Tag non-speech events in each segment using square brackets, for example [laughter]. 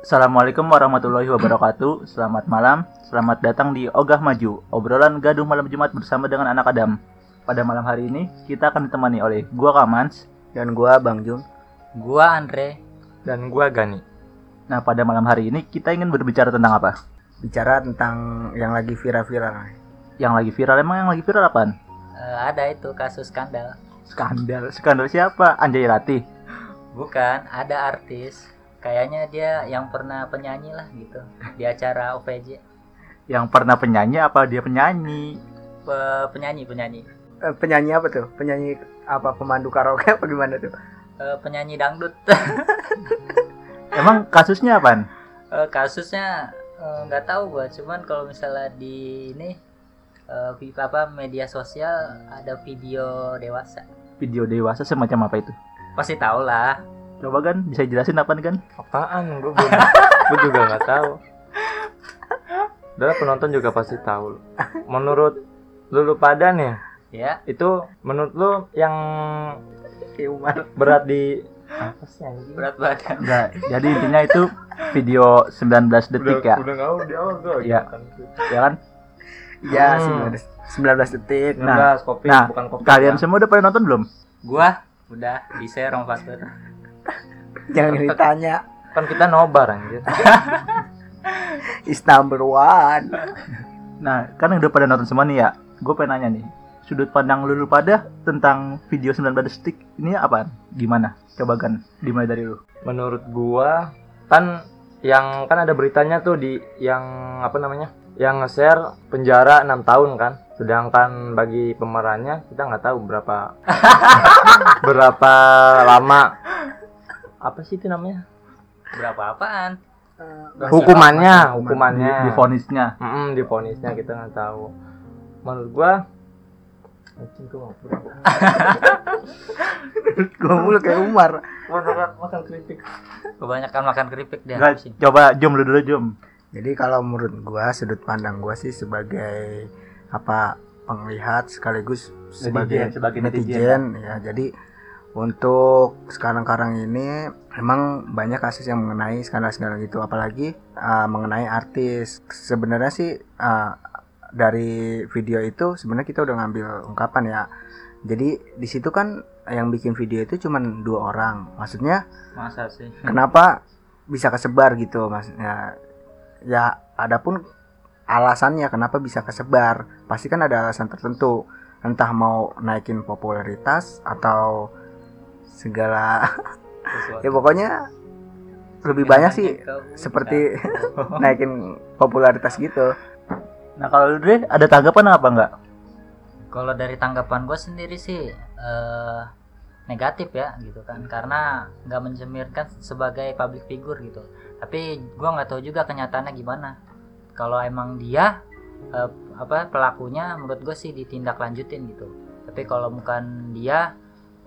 Assalamualaikum warahmatullahi wabarakatuh. Selamat malam. Selamat datang di Ogah Maju, obrolan gaduh malam Jumat bersama dengan anak Adam. Pada malam hari ini kita akan ditemani oleh gua Kamans. dan gua Bang Jun. Gua Andre. dan gua Gani. Nah, pada malam hari ini kita ingin berbicara tentang apa? Bicara tentang yang lagi viral-viral. Yang lagi viral emang yang lagi viral apaan? Eh, ada itu kasus skandal. Skandal. Skandal siapa? Anjay Ratih. Bukan, ada artis. Kayaknya dia yang pernah penyanyi lah gitu di acara OVJ. Yang pernah penyanyi apa dia penyanyi? Pe- penyanyi penyanyi Eh, penyanyi apa tuh? Penyanyi apa pemandu karaoke apa gimana tuh? Eh, penyanyi dangdut. [laughs] Emang kasusnya apaan? Eh, kasusnya eh, nggak tahu gua, cuman kalau misalnya di ini eh, apa media sosial ada video dewasa. Video dewasa semacam apa itu? Pasti tahu lah. Coba kan bisa jelasin apa kan? Apaan? Gua belum. [laughs] gua juga nggak tahu. Udah penonton juga pasti tahu. Menurut lu, lu pada nih, Ya, itu menurut lu yang Umar. berat di apa sih anjing? berat badan. Enggak. Jadi intinya itu video 19 detik ya. Udah nggak di awal gua. Iya. Ya kan? Iya, Hmm. 19 detik. Nah, kopi nah, bukan kopi. Kalian semua udah pada nonton belum? Gua udah di share om Fatur. Jangan ditanya. kan kita nobar anjir. [laughs] Is number one. Nah, kan udah pada nonton semua nih ya. Gue pengen nanya nih, sudut pandang lu pada tentang video 19 detik ini apaan? Gimana? Coba kan, dimulai dari lu. Menurut gua kan yang kan ada beritanya tuh di yang apa namanya? Yang nge-share penjara 6 tahun kan. Sedangkan bagi pemerannya kita nggak tahu berapa [laughs] berapa lama apa sih itu namanya? Berapa apaan? Hukumannya, Di, hukumannya. di vonisnya. Mm, di vonisnya kita nggak tahu. Menurut gua anjing gua nggak pernah. [laughs] Gua mulu kayak Umar. Makan makan kritik. Kebanyakan makan keripik dia. Coba jom lu dulu jom. Jadi kalau menurut gua sudut pandang gua sih sebagai apa penglihat sekaligus sebagai sebagai netizen ya jadi untuk sekarang-karang ini emang banyak kasus yang mengenai skandal-skandal gitu. Apalagi uh, mengenai artis. Sebenarnya sih uh, dari video itu sebenarnya kita udah ngambil ungkapan ya. Jadi di situ kan yang bikin video itu cuman dua orang. Maksudnya Masa sih? [laughs] kenapa bisa kesebar gitu maksudnya ya adapun alasannya kenapa bisa kesebar. Pasti kan ada alasan tertentu. Entah mau naikin popularitas atau segala Sesuatu. [laughs] ya pokoknya lebih Yang banyak sih seperti [laughs] naikin popularitas gitu Nah, kalau lu Dre, ada tanggapan apa enggak? Kalau dari tanggapan gue sendiri sih eh, negatif ya gitu kan, karena nggak mencemirkan sebagai public figure gitu. Tapi gua nggak tahu juga kenyataannya gimana. Kalau emang dia eh, apa pelakunya, menurut gue sih ditindaklanjutin gitu. Tapi kalau bukan dia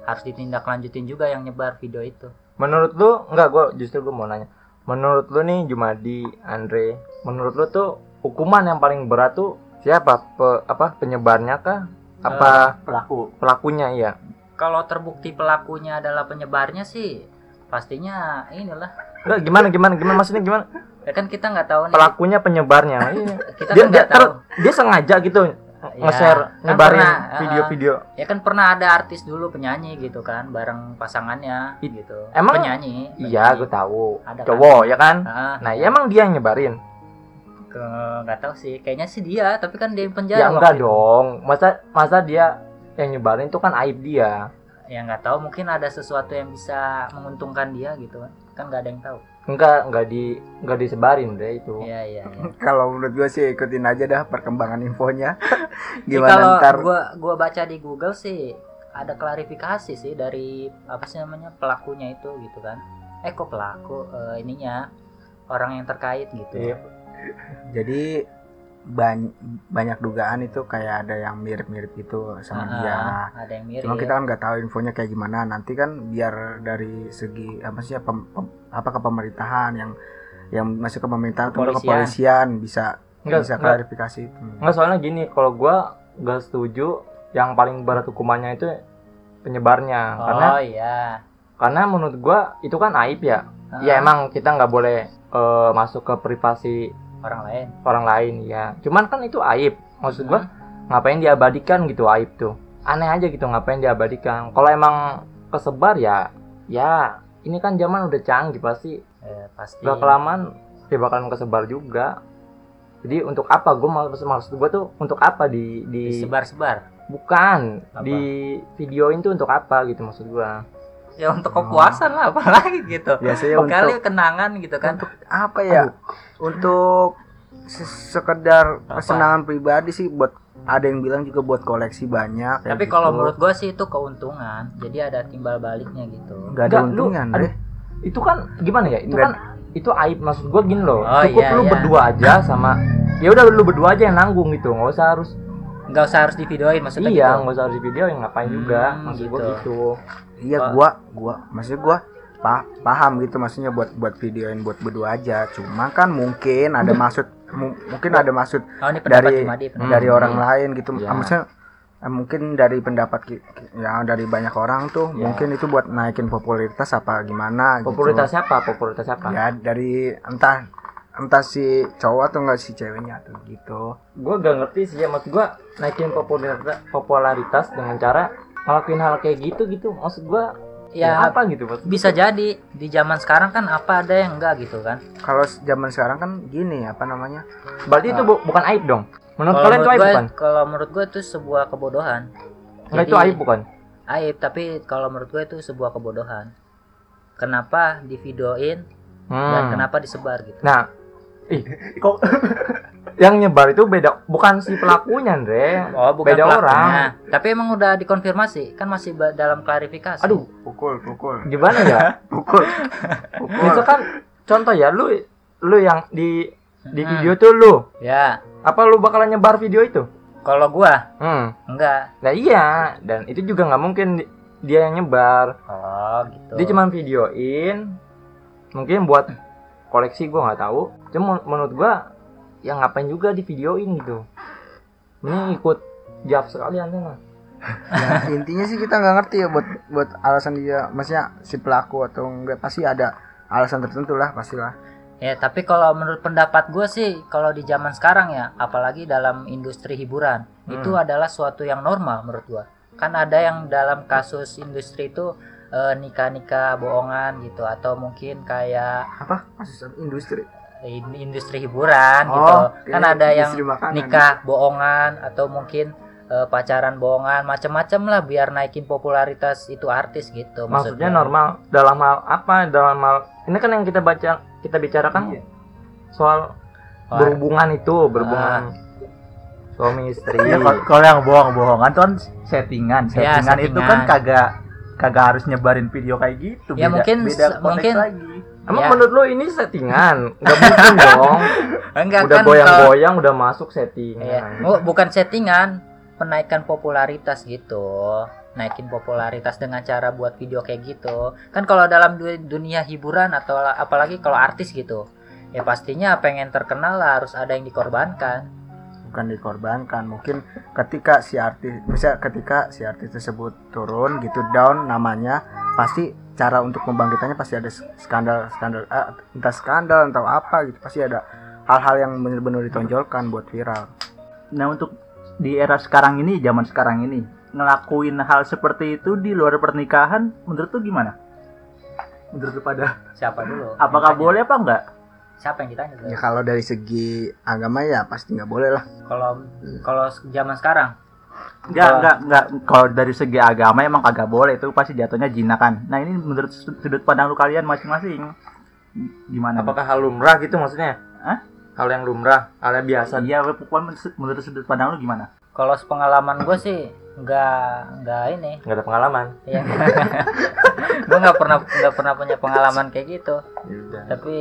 harus ditindaklanjutin juga yang nyebar video itu. Menurut lu enggak gua justru gua mau nanya. Menurut lu nih Jumadi, Andre, menurut lu tuh hukuman yang paling berat tuh siapa? Pe- apa penyebarnya kah? Apa Pelaku. pelakunya iya? Kalau terbukti pelakunya adalah penyebarnya sih, pastinya inilah. Enggak gimana gimana gimana maksudnya gimana? Ya kan kita nggak tahu nih. Pelakunya penyebarnya. Iya. Kita Dia kan dia nggak tahu. ter- dia sengaja gitu Ya, nge-share kan nyebarin uh, video-video. ya kan pernah ada artis dulu penyanyi gitu kan bareng pasangannya It- gitu emang- penyanyi Iya, penyanyi. gue tahu. Ada kan? Cowok ya kan? Ah, Nah, ya emang dia yang nyebarin. ke nggak tahu sih kayaknya sih dia tapi kan dia yang Ya, penjara enggak waktu itu. dong. Masa masa dia yang nyebarin itu kan aib dia. ya nggak tahu mungkin ada sesuatu yang bisa menguntungkan dia gitu kan kan nggak ada yang tahu Enggak, enggak di enggak disebarin deh itu. iya iya iya. [laughs] kalau menurut gue sih ikutin aja dah perkembangan infonya [laughs] gimana kalau ntar gua gua baca di Google sih ada klarifikasi sih dari apa sih namanya pelakunya itu gitu kan eh kok pelaku Eh, ininya orang yang terkait gitu Iya. jadi ban- banyak dugaan itu kayak ada yang mirip-mirip gitu sama Ah, dia ada yang mirip Cuma kita kan nggak tahu infonya kayak gimana. Nanti kan biar dari segi apa sih ya, pem- pem- apa ke pemerintahan yang yang masuk ke pemerintahan atau ke Kepolisian. kepolisian bisa Enggak, bisa klarifikasi itu. Enggak soalnya gini, kalau gua gak setuju yang paling berat hukumannya itu penyebarnya. Karena oh iya karena menurut gua itu kan aib ya. ya emang kita nggak boleh eh, masuk ke privasi orang lain. Orang lain ya cuman kan itu aib. Maksud gua ngapain diabadikan gitu aib tuh? Aneh aja gitu ngapain diabadikan? Kalau emang kesebar ya ya ini kan zaman udah canggih pasti. Eh, pasti. Udah kelamaan ya bakalan kesebar juga. Jadi untuk apa? Gue maksud maksud gue tuh untuk apa di di disebar-sebar? Bukan Apa? di videoin tuh untuk apa gitu maksud gua ya untuk kepuasan lah [laughs] apalagi gitu. Biasanya kali untuk kenangan gitu kan. apa ya? Untuk se- sekedar kesenangan pribadi sih buat ada yang bilang juga buat koleksi banyak tapi kalau gitu. menurut gue sih itu keuntungan. Jadi ada timbal baliknya gitu. Nggak ada lu- untungnya aduh, Andre itu kan gimana ya? Itu Nggak. kan itu aib maksud gua gini loh. Oh, cukup iya, lu iya. berdua aja sama ya udah lu berdua aja yang nanggung gitu. Nggak usah harus nggak usah harus divideoin maksudnya iya gitu. nggak usah harus di video yang ngapain Hmm, juga maksud gitu. gitu iya gua gua maksudnya gua pa- paham gitu maksudnya buat buat videoin buat berdua aja cuma kan mungkin ada maksud mu- mungkin ada maksud oh ini dari Hmm. dari orang lain gitu. Ah, maksudnya eh, mungkin dari pendapat ya dari banyak orang tuh Iya. mungkin itu buat naikin popularitas apa gimana gitu. popularitas siapa popularitas siapa ya dari entah entah si cowok atau enggak si ceweknya tuh gitu gue gak ngerti sih ya maksud gue naikin popularitas popularitas dengan cara ngelakuin hal kayak gitu gitu. Maksud gue ya, ya apa gitu maksud bisa jadi. Di zaman sekarang kan apa ada yang enggak gitu kan? Kalau zaman sekarang kan gini apa namanya? Berarti itu bu- bukan aib dong? Menurut kalian itu aib gue bukan? kalau menurut gue itu sebuah kebodohan. Nggak itu aib bukan? Aib tapi kalau menurut gue itu sebuah kebodohan. Kenapa divideoin dan Hmm. kenapa disebar gitu? Nah ih. Kok? [laughs] Yang nyebar itu beda bukan si pelakunya Andre. Oh bukan beda pelakunya. orang. Tapi emang udah dikonfirmasi kan masih dalam klarifikasi. Aduh. Pukul pukul. Gimana ya? [laughs] Pukul. Pukul. Misalkan contoh ya lu lu yang di di Hmm. video tuh lu. Ya. Apa lu bakalan nyebar video itu? Kalau gua? Hmm. Enggak. Nah iya dan itu juga nggak mungkin di- dia yang nyebar. Oh gitu. Dia cuma videoin mungkin buat koleksi gua nggak tahu cuma menurut gua yang ngapain juga di videoin gitu ini ikut jab sekalian Ya, intinya sih kita nggak ngerti ya buat buat alasan dia maksudnya si pelaku atau enggak pasti ada alasan tertentu lah pastilah Ya, tapi kalau menurut pendapat gue sih, kalau di zaman sekarang ya, apalagi dalam industri hiburan, Hmm. itu adalah suatu yang normal menurut gue. Kan ada yang dalam kasus industri itu eh, nikah-nikah bohongan gitu, atau mungkin kayak apa kasus industri in- industri hiburan Oh, gitu. Kan kayak ada yang makanan. nikah bohongan atau mungkin eh, pacaran bohongan, macam-macam lah biar naikin popularitas itu artis gitu. maksudnya maksudnya. normal dalam hal apa dalam hal ini kan yang kita baca kita bicarakan Iya. soal Oh, berhubungan itu berhubungan suami istri Ya, kalau- yang bohong-bohongan tuh kan settingan. Ya, Settingan itu kan settingan. kagak kagak harus nyebarin video kayak gitu. Ya, mungkin- beda mungkin- lagi. emang Ya. menurut lo ini settingan nggak mungkin dong [laughs] Enggak udah kan goyang-goyang udah masuk settingan Iya. Bu- bukan settingan, penaikan popularitas gitu. Naikin popularitas dengan cara buat video kayak gitu. Kan kalau dalam du- dunia hiburan atau la- apalagi kalau artis gitu, ya pastinya pengen terkenal lah harus ada yang dikorbankan. Bukan dikorbankan mungkin ketika si artis bisa ketika si artis tersebut turun gitu down namanya pasti cara untuk membangkitannya pasti ada skandal skandal ah, entah skandal entah apa gitu pasti ada hal-hal yang benar-benar ditonjolkan buat viral Nah, untuk di era sekarang ini, zaman sekarang ini, ngelakuin hal seperti itu di luar pernikahan menurut tuh gimana? Menurut lu pada Siapa dulu? apakah boleh apa enggak? Siapa yang ditanya? tuh? ya kalau dari segi agama ya pasti nggak boleh lah Kalau kalau zaman sekarang, Enggak, Kalau- enggak, enggak. Kalau dari segi agama emang kagak boleh itu pasti jatuhnya jinakan. Nah, ini menurut sud- sudut pandang lu kalian masing-masing. Gimana? apakah hal lumrah gitu maksudnya Hah? hal yang lumrah hal yang biasa Iya, pokoknya menurut- menurut sudut pandang lu gimana? kalau sepengalaman gue sih nggak nggak ini. Nggak ada pengalaman. [laughs] Ya gue nggak pernah nggak pernah punya pengalaman kayak gitu. Ya udah. tapi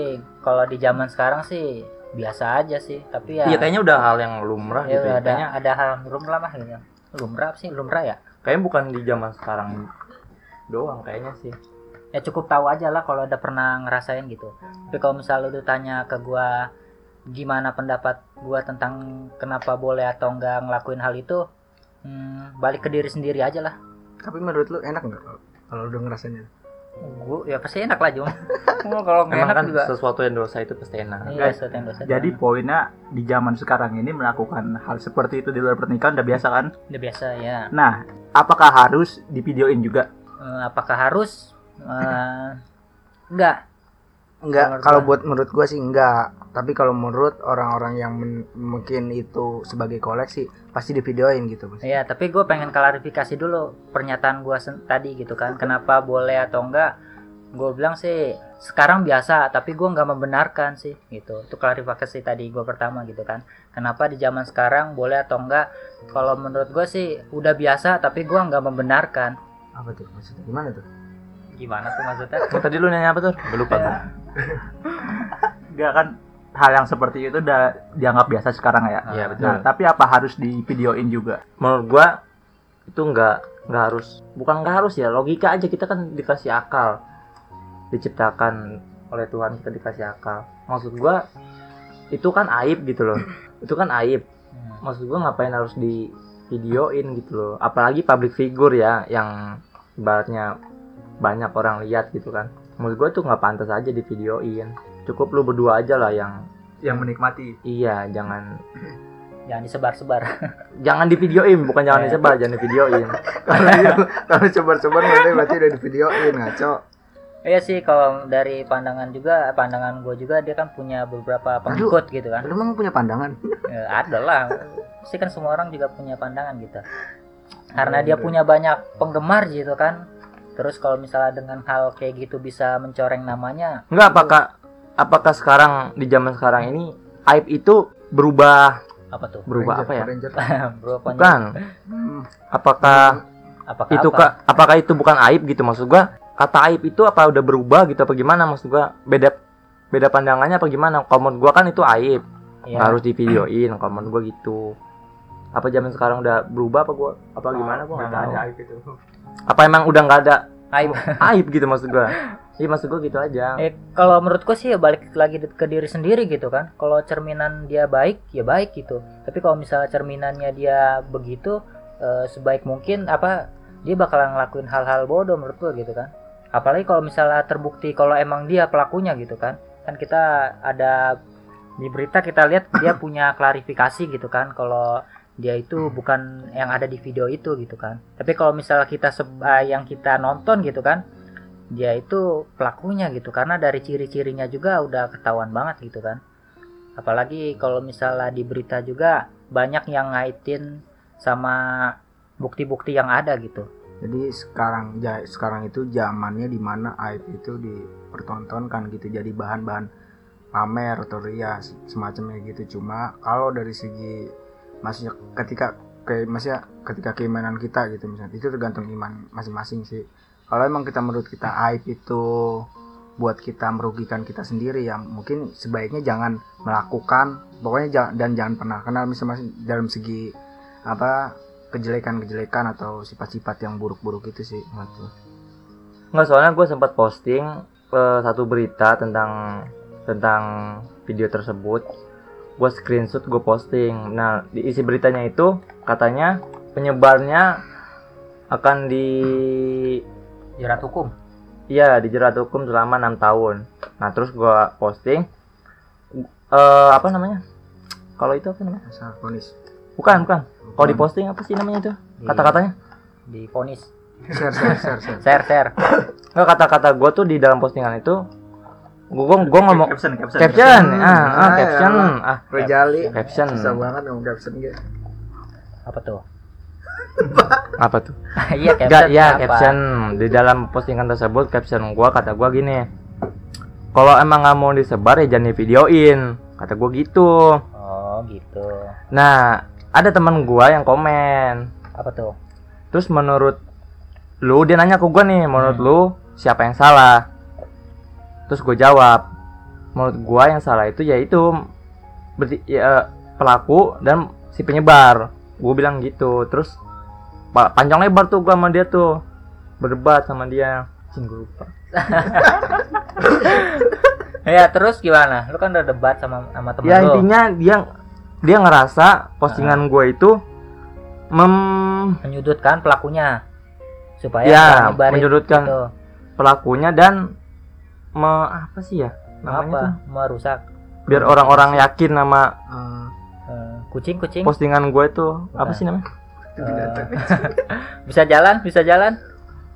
kalau di zaman sekarang sih biasa aja sih. Tapi ya iya kayaknya udah hal yang lumrah ya gitu ya. ada kayaknya ada hal lumrah lah gitu. Lumrah sih? Lumrah ya? Kayaknya bukan di zaman sekarang doang kayaknya sih. Ya cukup tahu aja lah kalau udah pernah ngerasain gitu. Tapi kalau misalnya lu tanya ke gua gimana pendapat gua tentang kenapa boleh atau enggak ngelakuin hal itu hmm, balik ke diri sendiri aja lah tapi menurut lu enak nggak kalau- udah ngerasanya Gua ya pasti enak lah Jung. [laughs] Gua kalau nggak enak kan juga. sesuatu yang dosa itu pasti enak. Iya, Guys, sesuatu yang dosa Jadi poinnya di zaman sekarang ini melakukan hal seperti itu di luar pernikahan udah biasa kan? udah biasa ya. Nah, apakah harus divideoin juga? Eh, apakah harus? Eh, [laughs] enggak. Enggak, kalau buat menurut gua sih enggak. Tapi kalau menurut orang-orang yang men- mungkin itu sebagai koleksi pasti divideoin gitu, Bos. Iya, tapi gue pengen klarifikasi dulu pernyataan gue tadi gitu kan. Kenapa boleh atau enggak? Gue bilang sih sekarang biasa, tapi gue nggak membenarkan sih gitu. Itu klarifikasi tadi gue pertama gitu kan. Kenapa di zaman sekarang boleh atau enggak? Kalau menurut gue sih udah biasa, tapi gue nggak membenarkan. Apa tuh? Maksudnya gimana tuh? Gimana tuh maksudnya? Tadi lu nanya apa tuh? Lupa. Ya. gua. [laughs] Enggak kan hal yang seperti itu udah dianggap biasa sekarang ya. Iya, betul. Nah, tapi apa harus divideoin juga? Menurut gua itu nggak nggak harus bukan nggak harus ya logika aja kita kan dikasih akal diciptakan oleh Tuhan kita dikasih akal maksud gua itu kan aib gitu loh itu kan aib Hmm. maksud gua ngapain harus di videoin gitu loh apalagi public figure ya yang ibaratnya banyak orang lihat gitu kan menurut gua tuh nggak pantas aja di videoin cukup lu berdua aja lah yang Yang menikmati. iya jangan [clears throat] Jangan disebar-sebar. [laughs] jangan di videoin bukan jangan Eh. disebar jangan di videoin [laughs] kalau itu- kalau coba-coba nanti berarti udah divideoin ngaco. Iya sih kalau dari pandangan juga pandangan gue juga dia kan punya beberapa pengikut gitu kan. Lu emang punya pandangan? Ya, ada lah. Pasti kan semua orang juga punya pandangan gitu. Karena Iya, dia bener. punya banyak penggemar gitu kan. Terus kalau misalnya dengan hal kayak gitu bisa mencoreng namanya, Enggak apakah apakah sekarang di zaman sekarang ini aib itu berubah apa tuh? berubah Ranger, apa ya? Ranger. [laughs] Bukan. Hmm. Apakah Apakah itu apa? apakah itu bukan aib gitu maksud gua? Kata aib itu apa udah berubah gitu apa gimana maksud gua? Beda beda pandangannya apa gimana? Menurut gua kan itu aib, nggak harus di videoin kalau menurut gua gitu. Apa zaman sekarang udah berubah apa gua apa gimana gua nggak tahu. aib itu. Apa emang udah nggak ada Aib. aib gitu maksud gua? Iya maksud gua gitu aja. Eh, kalau menurutku sih ya balik lagi ke diri sendiri gitu kan. Kalau cerminan dia baik, ya baik gitu. Tapi kalau misalnya cerminannya dia begitu, eh, sebaik mungkin apa dia bakalan ngelakuin hal-hal bodoh menurut gua gitu kan. Apalagi kalau misalnya terbukti kalau emang dia pelakunya gitu kan. Kan kita ada di berita kita lihat dia punya klarifikasi gitu kan kalau dia itu bukan yang ada di video itu gitu kan. Tapi kalau misalnya kita eh, yang kita nonton gitu kan, dia itu pelakunya gitu karena dari ciri-cirinya juga udah ketahuan banget gitu kan apalagi kalau misalnya di berita juga banyak yang ngaitin sama bukti-bukti yang ada gitu Jadi sekarang ja- sekarang itu zamannya di mana aib itu dipertontonkan gitu jadi bahan-bahan pamer atau rias semacamnya gitu. Cuma kalau dari segi maksudnya ketika kayak maksudnya ketika keimanan kita gitu misalnya itu tergantung iman masing-masing sih. Kalau emang kita menurut kita aib itu buat kita merugikan kita sendiri ya mungkin sebaiknya jangan melakukan pokoknya jangan, dan jangan pernah kenal masing-masing dalam segi apa kejelekan-kejelekan atau sifat-sifat yang buruk-buruk itu sih. Nggak soalnya gue sempat posting eh, satu berita tentang tentang video tersebut. Gue screenshot gue posting. Nah di isi beritanya itu katanya penyebarnya akan di jerat hukum iya dijerat hukum selama enam tahun. Nah terus gue posting eh apa namanya? Kalau itu apa namanya? Asal ponis. Bukan bukan. Kalau di posting apa sih namanya itu? Kata-katanya? di vonis Share share share share. share share Nggak kata-kata gue tuh di dalam postingan itu gue gue ngomong caption, caption. caption. Ah, ah Ah, caption. ah Rejali. caption. Susah banget ngomong caption gitu. apa tuh? [laughs] Apa tuh? [laughs] Iya caption Enggak, ya apa? caption. Di dalam postingan tersebut caption gua kata gua gini. Kalau emang nggak mau disebar ya jangan di videoin kata gua gitu. Oh gitu. Nah ada teman gua yang komen. Apa tuh? Terus menurut lu dia nanya ke gua nih menurut Hmm. lu siapa yang salah terus gue jawab menurut gua yang salah itu yaitu berarti ya, pelaku dan si penyebar. Gue bilang gitu. Terus pa- panjang lebar tuh gua sama dia tuh. Berdebat sama dia. Cing, gua lupa. [laughs] Ya terus gimana? Lu kan udah debat sama sama temen ya lu. intinya dia dia ngerasa postingan gue itu mem menyudutkan pelakunya supaya Ya, menyudutkan. gitu. pelakunya dan me, apa sih ya namanya apa? tuh? Merusak biar orang-orang yakin nama Eh, Eh, kucing kucing. postingan gue itu apa Bukan. sih namanya? [laughs] Bisa jalan bisa jalan.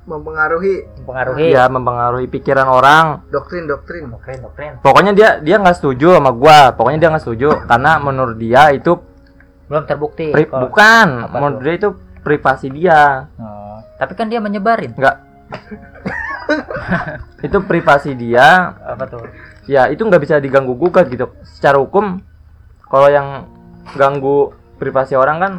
Mempengaruhi. Mempengaruhi. Ya mempengaruhi pikiran orang. Doktrin doktrin. Doktrin doktrin. Pokoknya dia dia nggak setuju sama gua. Pokoknya dia nggak setuju. Karena menurut dia itu belum terbukti pri- kalau- bukan. menurut dia itu privasi dia. Oh, tapi kan dia menyebarin [laughs] [laughs] itu privasi dia. Apa tuh? Ya itu nggak bisa diganggu gugat gitu. Secara hukum kalau yang ganggu privasi orang kan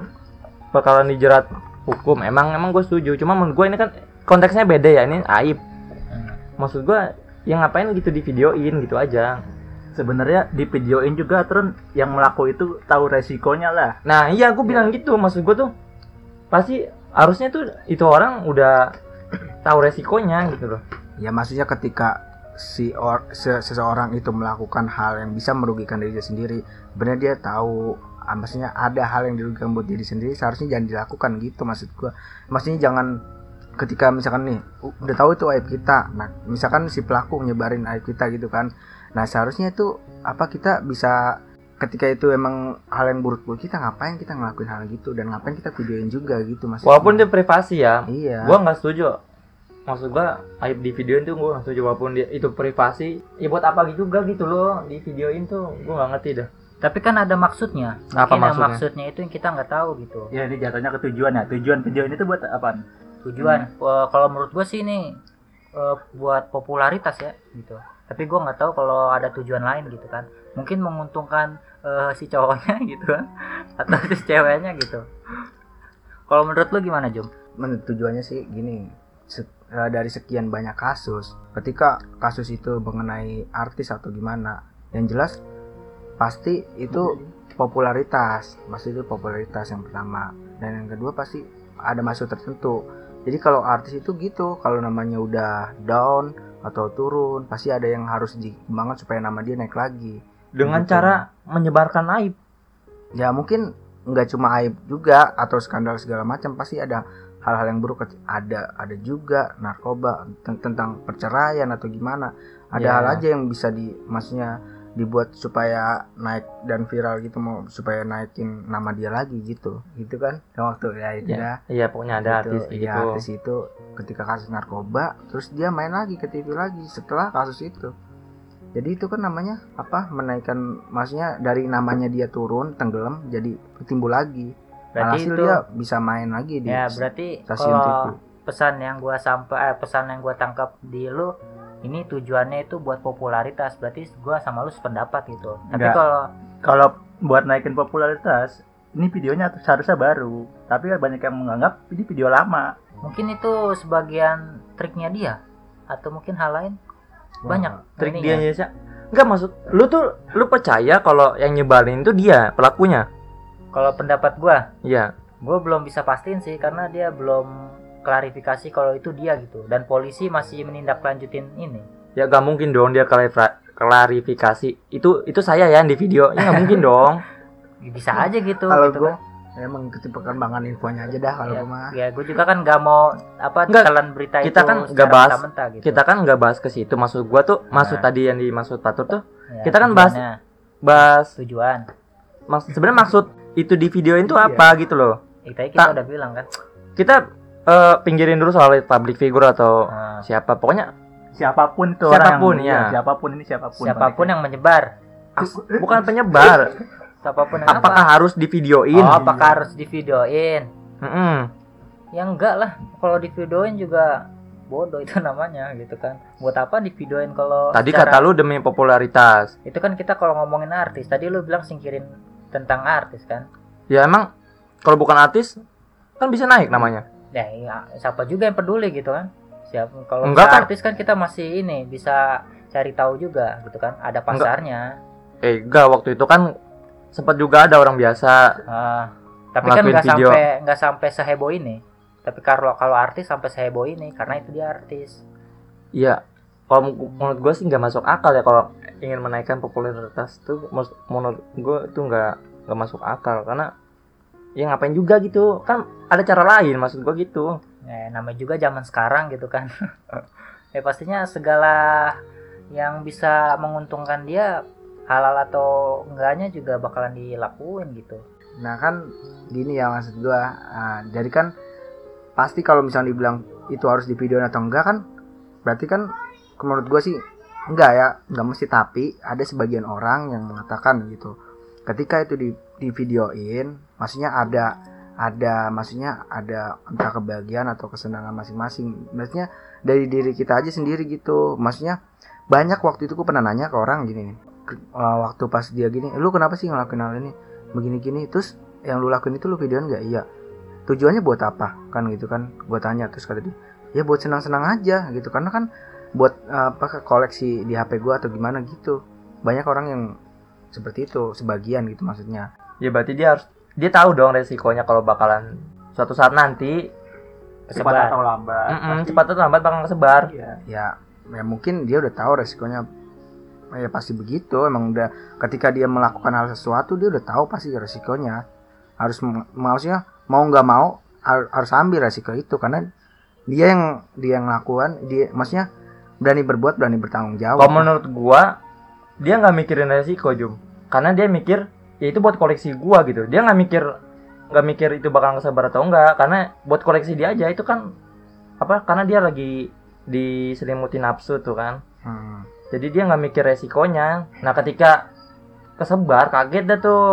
bakalan dijerat hukum. Emang emang gue setuju. Cuma menurut gue ini kan konteksnya beda ya. Ini aib. Maksud gue yang ngapain gitu di videoin gitu aja. Sebenarnya di videoin juga terus yang melaku itu tahu resikonya lah. nah iya gue bilang gitu. Maksud gue tuh pasti harusnya tuh itu orang udah tahu resikonya gitu loh. Ya maksudnya ketika si or, se- seseorang itu melakukan hal yang bisa merugikan dirinya sendiri benar dia tahu ah, maksudnya ada hal yang dirugikan buat diri sendiri seharusnya jangan dilakukan gitu maksud gua. Maksudnya jangan ketika misalkan nih udah tahu itu aib kita nah misalkan si pelaku nyebarin aib kita gitu kan nah seharusnya itu apa kita bisa ketika itu emang hal yang buruk buat kita ngapain kita ngelakuin hal gitu? Dan ngapain kita videoin juga gitu maksudnya walaupun dia privasi ya. Iya. Gua nggak setuju. Maksud gua aib di videoin tuh gua nggak setuju. Walaupun dia itu privasi ya buat apa gitu juga gitu loh di videoin tuh. Gua nggak ngerti dah. Tapi kan ada maksudnya. Apa mungkin yang maksudnya? maksudnya itu yang kita nggak tahu gitu. Ya ini jatuhnya ke tujuan ya. Tujuan video ini tuh buat apaan? tujuan. Hmm. Eh, kalau menurut gue sih ini eh, buat popularitas ya gitu tapi gue nggak tahu kalau ada tujuan lain gitu kan. Mungkin menguntungkan eh, si cowoknya [laughs] gitu kan. Atau si ceweknya gitu. Kalau menurut lu gimana Jum? Men- tujuannya sih gini. Se- eh, dari sekian banyak kasus ketika kasus itu mengenai artis atau gimana yang jelas pasti itu popularitas. Pasti itu popularitas yang pertama. Dan yang kedua pasti ada maksud tertentu. Jadi kalau artis itu gitu kalau namanya udah down atau turun pasti ada yang harus dikembangkan supaya nama dia naik lagi dengan Gitu. cara menyebarkan aib ya mungkin nggak cuma aib juga atau skandal segala macam pasti ada hal-hal yang buruk ada ada juga narkoba ten- tentang perceraian atau gimana ada Ya. hal aja yang bisa di maksudnya dibuat supaya naik dan viral gitu mau supaya naikin nama dia lagi gitu. Gitu kan? Dan waktu ya itu ya dah iya pokoknya ada Gitu. artis Iya, gitu. artis itu ketika kasus narkoba terus dia main lagi ke TV lagi setelah kasus itu. Jadi itu kan namanya apa menaikkan maksudnya dari namanya dia turun tenggelam jadi timbul lagi. Berarti Alhasil itu dia bisa main lagi di ya berarti stasiun kalau TV pesan yang gua sampai eh, pesan yang gua tangkap di lu ini tujuannya itu buat popularitas berarti gua sama lu sependapat gitu. Tapi kalau Kalau buat naikin popularitas, ini videonya seharusnya baru. Tapi banyak yang menganggap ini video lama. mungkin itu sebagian triknya dia atau mungkin hal lain? Wah, banyak. trik ininya. dia sih Enggak maksud lu tuh lu percaya kalau yang nyebarin itu dia pelakunya? Kalau pendapat gua? Iya. Gue belum bisa pastiin sih karena dia belum klarifikasi kalau itu dia gitu. Dan polisi masih menindaklanjutin ini. Ya gak mungkin dong dia klarifikasi. Itu itu saya ya yang di video. Ya nggak mungkin dong. [laughs] Bisa aja gitu kalau gitu gue kan. emang ikuti perkembangan infonya aja dah kalau ya, gue mah. ya gue juga kan nggak mau apa Nggak, telan berita kita itu kan nggak secara bahas- mentah-mentah gitu. kita kan nggak bahas ke situ. Maksud gua tuh maksud Nah. tadi yang dimaksud Patur tuh Ya, kita kan bahas- bahas tujuan. Maksud sebenarnya maksud itu di videoin tuh Iya. apa gitu loh. Tadi kita Tak. udah bilang kan. kita eh, pinggirin dulu soal public figure atau Nah, siapa. Pokoknya Siapa pun itu Siapa pun, orang ya. yang siapa pun ini siapa pun. siapa pun yang menyebar. Bukan penyebar. Siapa pun yang apakah apa? harus di videoin oh apakah harus divideoin? Mm-mm. ya enggak lah. Kalau divideoin juga bodoh itu [laughs] namanya gitu kan. Buat apa divideoin kalau tadi secara- kata lu demi popularitas. Itu kan kita kalau ngomongin artis tadi lu bilang singkirin tentang artis kan? Ya emang kalau bukan artis kan bisa naik namanya ya iya, siapa juga yang peduli gitu kan. Siapa kalau Enggak kan. artis kan kita masih ini bisa cari tahu juga gitu kan ada pasarnya. Eh enggak waktu itu kan sempat juga ada orang biasa Ah, tapi kan nggak sampai nggak sampai seheboh ini. Tapi kalau kalau artis sampai seheboh ini karena itu dia artis. Iya, kalau menurut gue sih nggak masuk akal ya kalau ingin menaikkan popularitas tuh menurut gue tuh nggak nggak masuk akal. Karena ya ngapain juga gitu. Kan ada cara lain maksud gue gitu. Ya namanya juga zaman sekarang gitu kan. [laughs] Ya pastinya segala yang bisa menguntungkan dia halal atau enggaknya juga bakalan dilakuin gitu. Nah kan gini ya maksud gua. Ah, jadi kan pasti kalau misalnya dibilang itu harus di video atau enggak kan berarti kan menurut gua sih enggak ya enggak mesti. Tapi ada sebagian orang yang mengatakan gitu ketika itu di di videoin maksudnya ada ada maksudnya ada entah kebahagiaan atau kesenangan masing-masing. Maksudnya dari diri kita aja sendiri gitu. Maksudnya banyak waktu itu gua pernah nanya ke orang gini eh, waktu pas dia gini lu kenapa sih ngelakuin hal ini? Begini-gini. Terus yang lu lakuin itu lu videoin nggak? Iya. Tujuannya buat apa? Kan gitu kan gue tanya terus kata dia ya buat senang-senang aja gitu. Karena kan buat eh, apa koleksi di HP gue atau gimana gitu. Banyak orang yang seperti itu sebagian gitu maksudnya Ya berarti dia harus dia tahu dong resikonya kalau bakalan suatu saat nanti cepat atau lambat. Mm-mm, pasti- cepat atau lambat bakal kesebar. Iya. ya ya mungkin dia udah tahu resikonya. Ya pasti begitu. Emang udah ketika dia melakukan hal sesuatu dia udah tahu pasti resikonya. Harus meng- maksudnya mau nggak mau har- harus ambil resiko itu. Karena dia yang dia yang melakukan dia maksudnya berani berbuat berani bertanggung jawab. Kalau menurut gua dia nggak mikirin resiko Jum, karena dia mikir ya itu buat koleksi gua gitu. Dia nggak mikir nggak mikir itu bakal kesebar atau enggak, karena buat koleksi dia aja itu kan apa? Karena dia lagi diselimuti nafsu tuh kan. Hmm. Jadi dia nggak mikir resikonya. Nah ketika kesebar kaget dah tuh.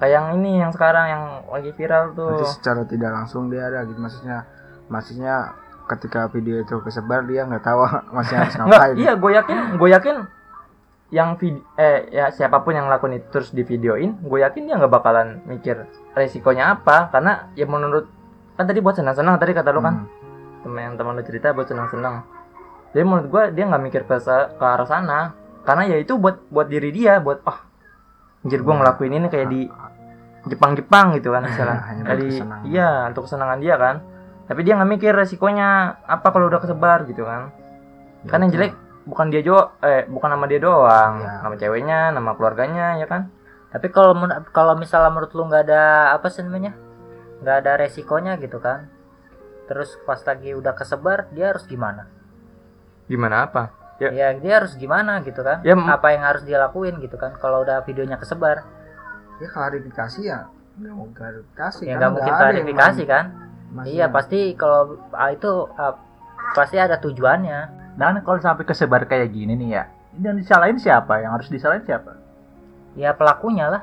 Kayak yang ini yang sekarang yang lagi viral tuh. Berarti secara tidak langsung dia ada gitu maksudnya maksudnya ketika video itu kesebar dia nggak tahu [laughs] masih harus ngapain iya gue yakin, gue yakin yang vid eh ya siapa pun yang lakukan itu terus di videoin, gue yakin dia nggak bakalan mikir resikonya apa, karena ya menurut kan tadi buat senang-senang tadi kata lu kan, Hmm. temen yang teman lu cerita buat senang-senang. Jadi menurut gue dia nggak mikir ke, ke arah sana, karena ya itu buat buat diri dia, buat ah, anjir gue ngelakuin ini kayak di Jepang-Jepang gitu kan misalnya. [laughs] Kesenangan. iya untuk kesenangan dia kan. Tapi dia nggak mikir resikonya apa kalau udah kesebar gitu kan. Kan yang jelek bukan dia jo eh bukan nama dia doang, Ya. nama ceweknya, nama keluarganya ya kan. tapi kalau kalau misalnya menurut lu nggak ada apa sih namanya? Nggak ada resikonya gitu kan? Terus pas lagi udah kesebar dia harus gimana? Gimana apa? Ya. ya dia harus gimana gitu kan? Ya, apa yang harus dia lakuin gitu kan? Kalau udah videonya kesebar. Ya klarifikasi ya. Nggak mau klarifikasi ya kan? nggak mungkin ada yang klarifikasi kan? iya pasti kalau ah, itu ah, pasti ada tujuannya Dan kalau sampai kesebar kayak gini nih ya, yang disalahin siapa? Yang harus disalahin siapa? ya pelakunya lah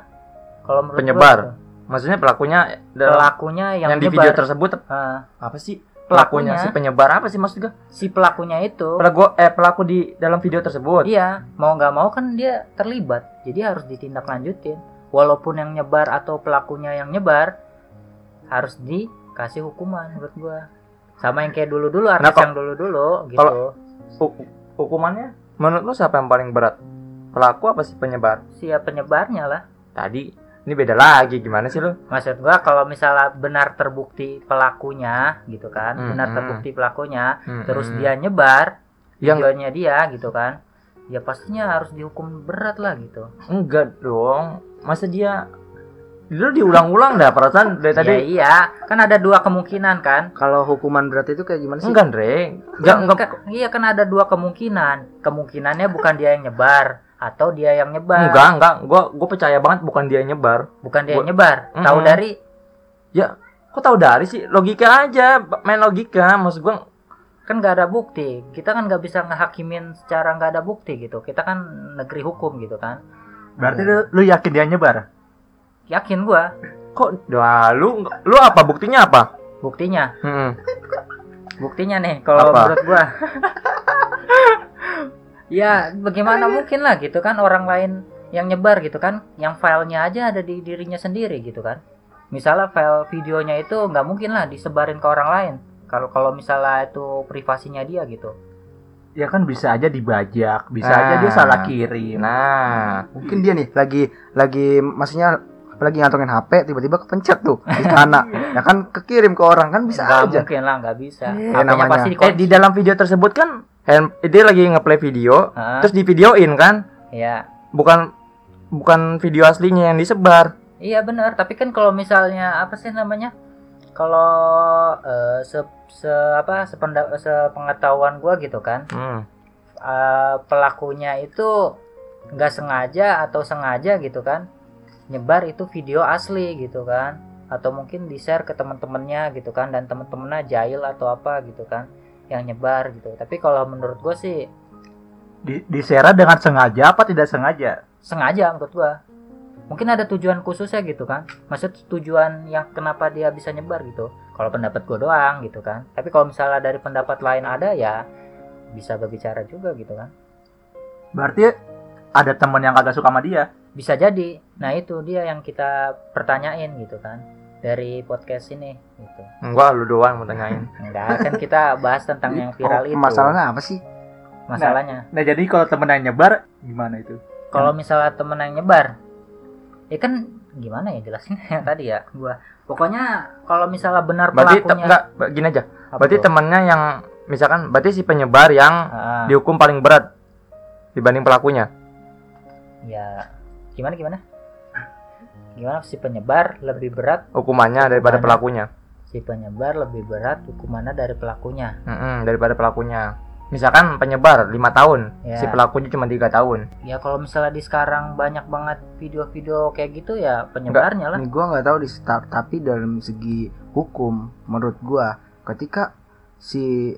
kalau menurut Penyebar. gitu. Maksudnya pelakunya dalam pelakunya yang, yang, di video tersebut Ah, apa sih? Pelakunya Pelakunya. si penyebar apa sih maksud gua? si pelakunya itu Pelaku eh pelaku di dalam video tersebut. Iya, mau nggak mau kan dia terlibat, jadi harus ditindaklanjutin. Walaupun yang nyebar atau pelakunya yang nyebar, harus dikasih hukuman menurut gua. Sama yang kayak dulu-dulu, artis Nah, yang dulu-dulu gitu. kalau- Hu- hukumannya menurut lu siapa yang paling berat? Pelaku apa sih penyebar? Siapa penyebarnya lah. Tadi ini beda lagi gimana sih lu? Maksud gua kalau misalnya benar terbukti pelakunya gitu kan, Hmm, benar hmm. terbukti pelakunya, terus Mm-mm. dia nyebar Ya, nggak- videonya dia gitu kan. Ya pastinya harus dihukum berat lah gitu. Enggak dong. Masa dia Lu diulang-ulang dah perasaan dari tadi. Ya iya, kan ada dua kemungkinan kan. kalau hukuman berat itu kayak gimana sih Enggak, Dre. Enggak, enggak. Kan- iya kan ada dua kemungkinan. Kemungkinannya bukan dia yang nyebar atau dia yang nyebar. Enggak, enggak. Gua gua percaya banget bukan dia yang nyebar. Bukan dia yang Gua- nyebar. Tahu Mm-mm. dari Kok tahu dari sih? Logika aja, main logika. Maksud gua kan nggak ada bukti. Kita kan nggak bisa ngehakimin secara nggak ada bukti gitu. Kita kan negeri hukum gitu kan. Berarti lu, lu yakin dia nyebar? Yakin gua kok dah lu lu apa buktinya apa? buktinya. Hmm. Buktinya nih kalau menurut gua. [laughs] ya bagaimana mungkin lah gitu kan orang lain yang nyebar gitu kan yang filenya aja ada di dirinya sendiri gitu kan misalnya file videonya itu nggak mungkin lah disebarin ke orang lain kalau kalau misalnya itu privasinya dia gitu Ya kan bisa aja dibajak, bisa Ah. aja dia salah kirim. Nah, mungkin dia nih lagi lagi maksudnya lagi ngantongin HP tiba-tiba kepencet tuh di sana ya kan kekirim ke orang kan bisa nggak aja mungkin lah nggak bisa Iya, HP-nya namanya. pasti eh dikunci di dalam video tersebut kan hand, dia lagi ngeplay video, Hah? terus di videoin kan? ya Bukan bukan video aslinya yang disebar. iya benar tapi kan kalau misalnya apa sih namanya kalau eh, se, se- apa sependa, sepengetahuan gua gitu kan Hmm. eh, pelakunya itu nggak sengaja atau sengaja gitu kan nyebar itu video asli gitu kan. Atau mungkin di share ke teman-temannya gitu kan. Dan teman-temannya jahil atau apa gitu kan. Yang nyebar gitu. Tapi kalau menurut gue sih Di, di share dengan sengaja apa tidak sengaja? sengaja menurut gua. Mungkin ada tujuan khususnya gitu kan. Maksud tujuan yang kenapa dia bisa nyebar gitu. Kalau pendapat gua doang gitu kan. Tapi kalau misalnya dari pendapat lain ada ya bisa berbicara juga gitu kan. Berarti ada teman yang kagak suka sama dia. bisa jadi nah itu dia yang kita pertanyain gitu kan dari podcast ini gitu Enggak, lu doang mau tanyain. [laughs] enggak kan kita bahas tentang yang viral Oh, itu masalahnya apa sih masalahnya Nah jadi kalau temen yang nyebar gimana itu? kalau misalnya temen yang nyebar ya kan gimana ya jelasin [laughs] yang tadi ya gua pokoknya kalau misalnya benar Berarti pelakunya enggak, gini aja. Apa Berarti tuh? temennya yang misalkan berarti si penyebar yang Ah, dihukum paling berat dibanding pelakunya. Ya gimana gimana gimana si penyebar lebih berat Hukumannya daripada Hukumannya. pelakunya. si penyebar lebih berat hukumannya dari pelakunya Mm-mm, daripada pelakunya. Misalkan penyebar lima tahun, Ya. si pelakunya cuma tiga tahun. ya kalau misalnya di sekarang banyak banget video-video kayak gitu ya penyebarnya lah Nih gua nggak tahu di start tapi dalam segi hukum menurut gua ketika si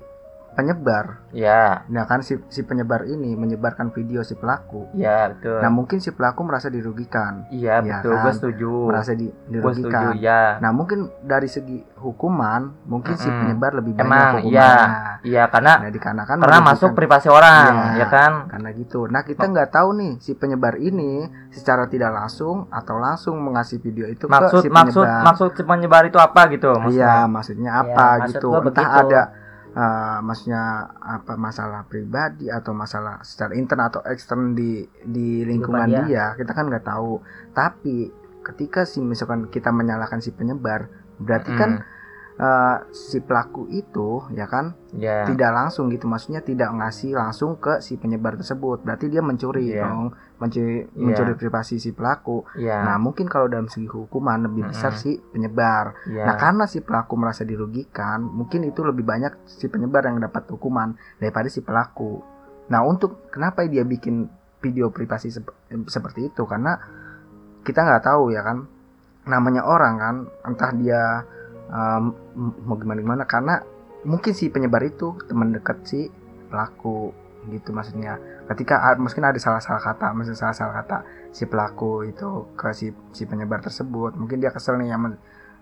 penyebar, Ya, nah kan si, si penyebar ini menyebarkan video si pelaku. ya betul. Nah mungkin si pelaku merasa dirugikan, iya ya betul, kan? gue setuju. merasa di, Gue setuju, dirugikan. ya. Nah mungkin dari segi hukuman, mungkin si Mm-mm. penyebar lebih banyak Emang, hukumannya. iya. Iya, karena Nah dikarenakan karena masuk privasi orang, Iya. ya kan? karena gitu. Nah kita nggak tahu nih si penyebar ini secara tidak langsung atau langsung mengasih video itu Maksud ke si maksud penyebar. maksud si penyebar itu apa gitu? Iya, Maksudnya? Iya, apa maksud gitu. Entah begitu. ada eh, maksudnya apa masalah pribadi atau masalah secara intern atau ekstern di di lingkungan Kehidupan dia. kita kan nggak tahu. Tapi ketika si misalkan kita menyalahkan si penyebar, berarti kan Mm, eh, si pelaku itu ya kan ya. tidak langsung gitu maksudnya tidak ngasih langsung ke si penyebar tersebut berarti dia mencuri Iya. dong mencuri Iya. mencuri privasi si pelaku Iya. nah mungkin kalau dalam segi hukuman lebih besar Mm-mm. si penyebar iya. nah karena si pelaku merasa dirugikan mungkin itu lebih banyak si penyebar yang dapat hukuman daripada si pelaku nah untuk kenapa dia bikin video privasi sep- seperti itu karena kita nggak tahu ya kan namanya orang kan entah dia um, mau gimana gimana karena mungkin si penyebar itu teman dekat si pelaku gitu maksudnya. Ketika mungkin ada salah-salah kata maksudnya salah-salah kata si pelaku itu ke si si penyebar tersebut. Mungkin dia kesel nih sama,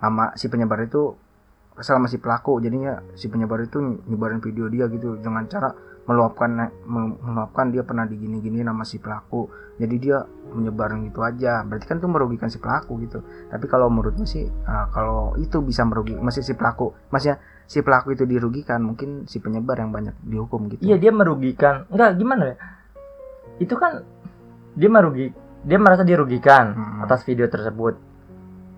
sama si penyebar itu kesel sama si pelaku. Jadinya si penyebar itu nyebarin video dia gitu dengan cara meluapkan me- meluapkan dia pernah digini-gini nama si pelaku. Jadi dia menyebarin gitu aja. Berarti kan itu merugikan si pelaku gitu. Tapi kalau menurutnya sih ah, kalau itu bisa merugi masih si pelaku maksudnya si pelaku itu dirugikan mungkin si penyebar yang banyak dihukum gitu Iya dia merugikan. Enggak gimana ya? Itu kan dia merugi dia merasa dirugikan Hmm. atas video tersebut.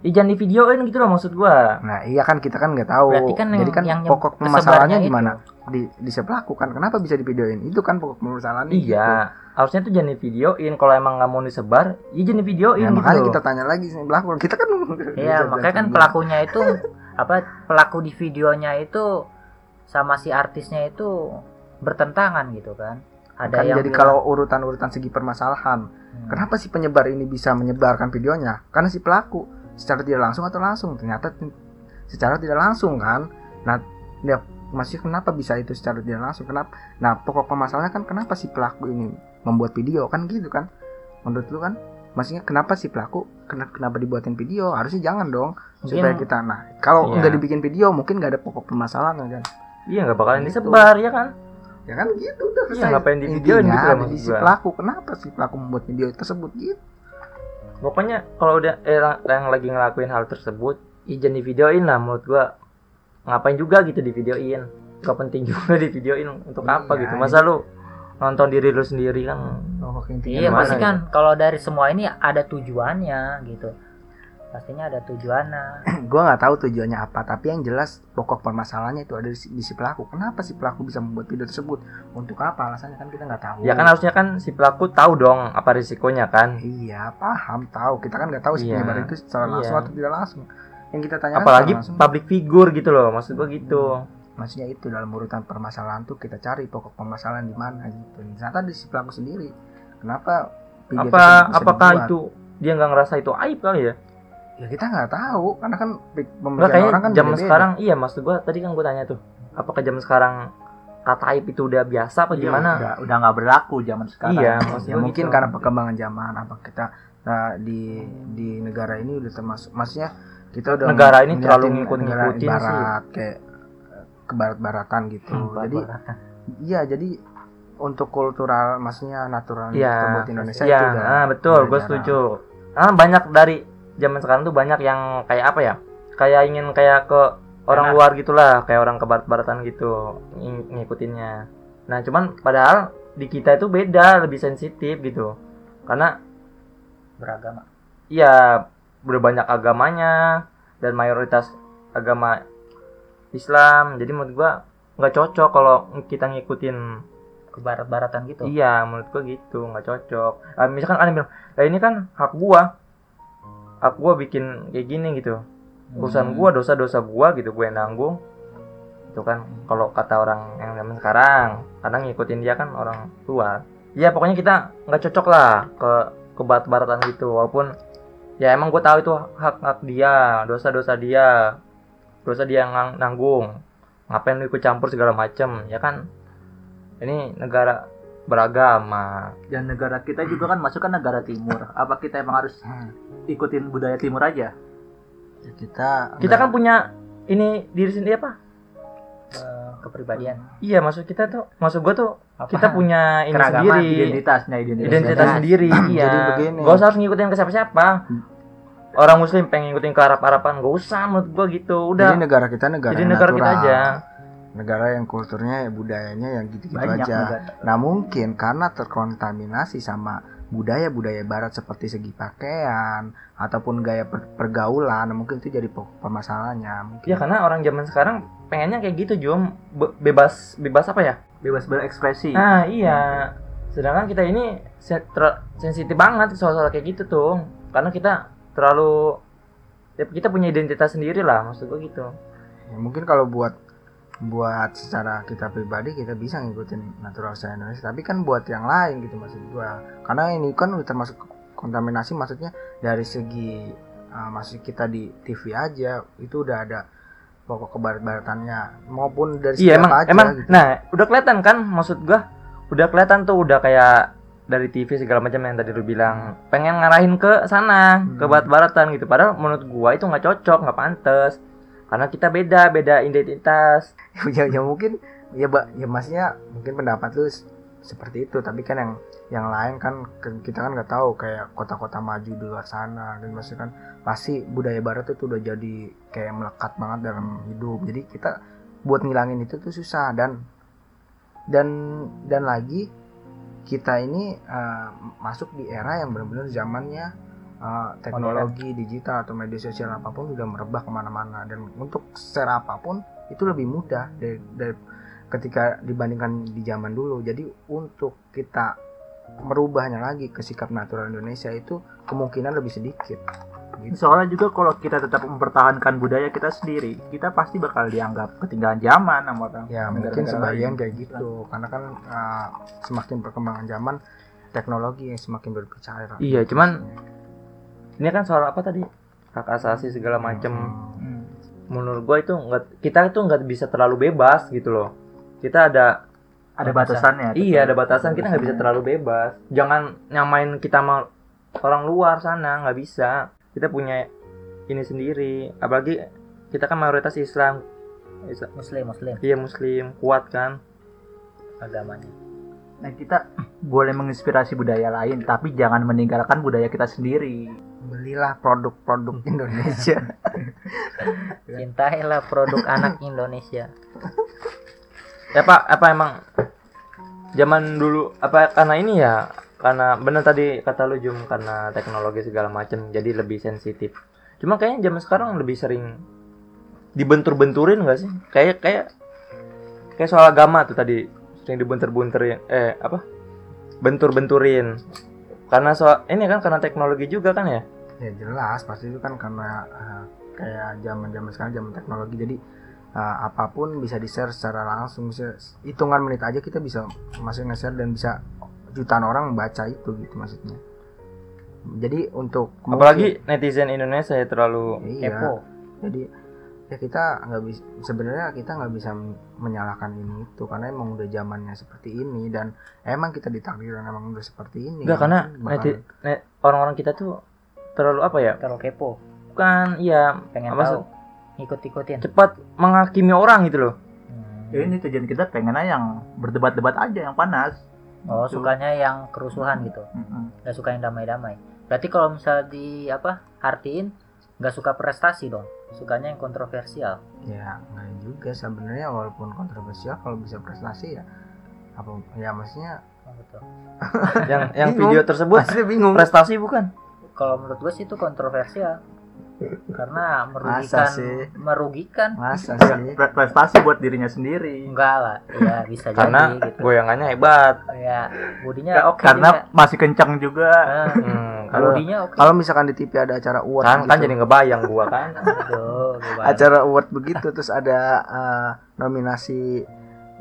Ih, jangan di videoin gitu loh maksud gua. nah iya kan kita kan nggak tahu Berarti kan yang- jadi kan yang pokok permasalahannya gimana di di pelaku kan kenapa bisa di videoin itu kan pokok permasalahannya gitu. Iya, harusnya tuh jangan di videoin. Kalau emang nggak mau disebar, ya jangan di videoin Ya, gitu. makanya loh. kita tanya lagi si pelaku kita kan Iya, [laughs] makanya kan pelakunya itu [laughs] apa pelaku di videonya itu sama si artisnya itu bertentangan gitu kan. Ada kan yang jadi bilang, kalau urutan-urutan segi permasalahan hmm, kenapa si penyebar ini bisa menyebarkan videonya? Karena si pelaku secara tidak langsung atau langsung? Ternyata secara tidak langsung kan? Nah ya masih kenapa bisa itu secara tidak langsung? Kenapa nah pokok permasalahannya kan kenapa si pelaku ini membuat video? Kan gitu kan menurut lu kan maksudnya kenapa si pelaku kenapa, kenapa dibuatin video harusnya jangan dong mungkin supaya kita nah kalau Iya. nggak dibikin video mungkin nggak ada pokok permasalahan kan Iya nggak bakalan Gitu. disebar ya kan? ya kan gitu udah Iya, ngapain di videoin Intinya gitu si pelaku kenapa si pelaku membuat video tersebut gitu Pokoknya kalau udah eh, yang- lagi ngelakuin hal tersebut, jangan di videoin lah menurut gua. Ngapain juga gitu di videoin? Gak penting juga [laughs] di videoin untuk apa Iya, gitu. Masa lu nonton diri lu sendiri kan? oh, intinya Iya, pasti gitu? kan kalau dari semua ini ada tujuannya gitu. Pastinya ada tujuannya. [clears throat] gue nggak tahu tujuannya apa tapi yang jelas pokok permasalahannya itu ada di, si- di si pelaku kenapa si pelaku bisa membuat video tersebut untuk apa alasannya kan kita nggak tahu Ya kan harusnya kan si pelaku tahu dong apa risikonya kan. iya paham tahu kita kan nggak tahu si Iya, penyebar itu secara langsung iya. atau tidak langsung yang kita tanyakan apalagi langsung public figure gitu loh maksud gua gitu maksudnya itu dalam urutan permasalahan tuh kita cari pokok permasalahan di mana gitu ternyata di si pelaku sendiri kenapa video apa apakah dibuat? itu dia nggak ngerasa itu aib kali ya ya kita nggak tahu karena kan pemikiran orang kan zaman sekarang iya maksud gua tadi kan gua tanya tuh apakah zaman sekarang kata aib itu udah biasa apa Iya, gimana udah udah nggak berlaku zaman sekarang Iya, maksud ya mungkin gitu. karena perkembangan zaman apa kita nah, di di negara ini udah termasuk maksudnya kita udah Negara ini terlalu ngikut-ngikutin sih. barat kayak eh, ke barat-baratan gitu Hmm, jadi iya jadi untuk kultural maksudnya natural Iya, tersebut Indonesia iya, itu udah ah, betul, gue setuju. Karena banyak dari zaman sekarang tuh banyak yang kayak apa ya? Kayak ingin kayak ke orang Enak. luar gitulah, kayak orang ke barat-baratan gitu, ng- ngikutinnya. Nah, cuman padahal di kita itu beda, lebih sensitif gitu. Karena beragama iya udah banyak agamanya dan mayoritas agama Islam. Jadi menurut gua nggak cocok kalau kita ngikutin ke barat-baratan gitu Iya, menurut gua gitu, nggak cocok. Ah, misalkan kalian bilang, "Lah ini kan hak gua. Hak gua bikin kayak gini gitu. Urusan Hmm. gua, dosa-dosa gua gitu, gue yang nanggung." Itu kan kalau kata orang yang zaman sekarang, karena ngikutin dia kan orang tua. Ya pokoknya kita nggak cocok lah ke ke barat-baratan gitu, walaupun ya emang gue tahu itu hak hak dia, dosa-dosa dia, dosa dia yang nang- nanggung. Ngapain lu ikut campur segala macem, ya kan? Ini negara beragama. dan negara kita juga kan masuk kan negara timur apa kita emang harus Hmm. ikutin budaya timur aja Ya, kita Kita kan punya ini diri sendiri apa? Eh, kepribadian Iya, maksud kita tuh, maksud gua tuh Apa? kita punya ini Keragaman, sendiri, identitasnya identitas, identitas sendiri. iya. Jadi begini. Gak usah harus ngikutin ke siapa-siapa. Orang muslim pengen ngikutin ke Arab-Araban, gak usah menurut gua gitu. Udah. jadi negara kita negara Jadi negara kita natural. aja. negara yang kulturnya ya budayanya yang gitu-gitu banyak aja negara. Nah mungkin karena terkontaminasi sama budaya-budaya barat seperti segi pakaian ataupun gaya per- pergaulan, mungkin itu jadi permasalahannya. Mungkin. Ya karena orang zaman sekarang pengennya kayak gitu, Jum. Be- bebas bebas apa ya? bebas berekspresi Nah, iya. Sedangkan kita ini sensitif banget soal-soal kayak gitu tuh. Karena kita terlalu ya kita punya identitas sendiri lah maksud gua gitu. Ya, mungkin kalau buat buat secara kita pribadi kita bisa ngikutin natural style Indonesia, tapi kan buat yang lain gitu maksud gua. Karena ini kan udah termasuk kontaminasi maksudnya dari segi uh, masih kita di TV aja itu udah ada pokok kebarat-baratannya maupun dari segi Iya emang aja emang gitu. nah udah kelihatan kan maksud gua udah kelihatan tuh udah kayak dari TV segala macam yang tadi lu bilang. Pengen ngarahin ke sana ke Hmm. barat-baratan gitu. Padahal menurut gua itu nggak cocok nggak pantas. Karena kita beda beda identitas. [laughs] Ya, ya mungkin ya mbak ya maksudnya mungkin pendapat lu seperti itu. Tapi kan yang yang lain kan ke- kita kan nggak tahu. Kayak kota-kota maju di luar sana. Dan maksudnya kan pasti budaya barat itu udah jadi kayak melekat banget dalam hidup. Jadi kita buat ngilangin itu tuh susah. Dan dan dan lagi kita ini eh, masuk di era yang benar-benar zamannya eh, teknologi digital atau media sosial apa pun sudah merebak ke mana-mana. Dan untuk secara apa pun itu lebih mudah dari, dari ketika dibandingkan di zaman dulu. Jadi untuk kita merubahnya lagi ke sikap natural Indonesia itu kemungkinan lebih sedikit gitu. soalnya juga kalau kita tetap mempertahankan budaya kita sendiri kita pasti bakal dianggap ketinggalan zaman sama orang ya mungkin sebagian lain. kayak gitu karena kan uh, semakin perkembangan zaman teknologi yang semakin berbicara Iya, cuman- ini kan soal apa tadi hak asasi segala macem Hmm. menurut gua itu nggak kita itu nggak bisa terlalu bebas gitu loh kita ada ada batasannya Iya ada batasan kita nggak bisa terlalu bebas. Jangan nyamain kita sama orang luar sana nggak bisa. Kita punya ini sendiri. Apalagi kita kan mayoritas Islam. Islam. muslim muslim Iya Muslim kuat kan. agamanya nah kita boleh menginspirasi budaya lain tapi jangan meninggalkan budaya kita sendiri belilah produk-produk [laughs] Indonesia cintailah produk anak Indonesia Ya pak apa emang zaman dulu apa karena ini ya karena bener tadi kata lu Jum karena teknologi segala macam jadi lebih sensitif. Cuma kayaknya zaman sekarang lebih sering dibentur-benturin nggak sih? Kayak kayak kayak soal agama tuh tadi sering dibentur-benturin eh apa? Bentur-benturin. Karena soal ini kan karena teknologi juga kan ya. ya jelas pasti itu kan karena uh, kayak zaman zaman sekarang zaman teknologi jadi uh, apa pun bisa di share secara langsung hitungan menit aja kita bisa masih nge-share dan bisa jutaan orang membaca itu gitu maksudnya. Jadi untuk apalagi netizen Indonesia ya terlalu iya, kepo. jadi ya kita nggak bisa sebenarnya kita nggak bisa menyalahkan ini itu karena emang udah zamannya seperti ini dan emang kita ditakdirkan emang udah seperti ini. Enggak karena orang-orang kita tuh terlalu apa ya? Terlalu kepo. Bukan iya pengen apa tahu. ikut-ikutin. cepat menghakimi orang gitu loh. Hmm. Ya, ini tujuan kita pengen aja yang berdebat-debat aja yang panas oh Gitu. sukanya yang kerusuhan gitu. Nggak suka yang damai-damai. Berarti kalau misalnya di apa artiin nggak suka prestasi dong. Sukanya yang kontroversial. Ya nggak juga sebenarnya. Walaupun kontroversial kalau bisa prestasi ya apa ya maksudnya Oh, betul. [laughs] yang yang Bingung. video tersebut maksudnya bingung. prestasi bukan? Kalau menurut gue sih itu kontroversial karena merugikan sih? merugikan. Masa sih? Pre- prestasi buat dirinya sendiri. Enggak lah ya bisa [laughs] karena jadi gitu. goyangannya hebat. Ya budinya oke karena masih kencang juga. Juga. Nah, hmm, kalau budinya oke. Kalau misalkan di TV ada acara award kan kan gitu, jadi ngebayang gua kan. [laughs] Aduh, gua acara award begitu terus ada eh, nominasi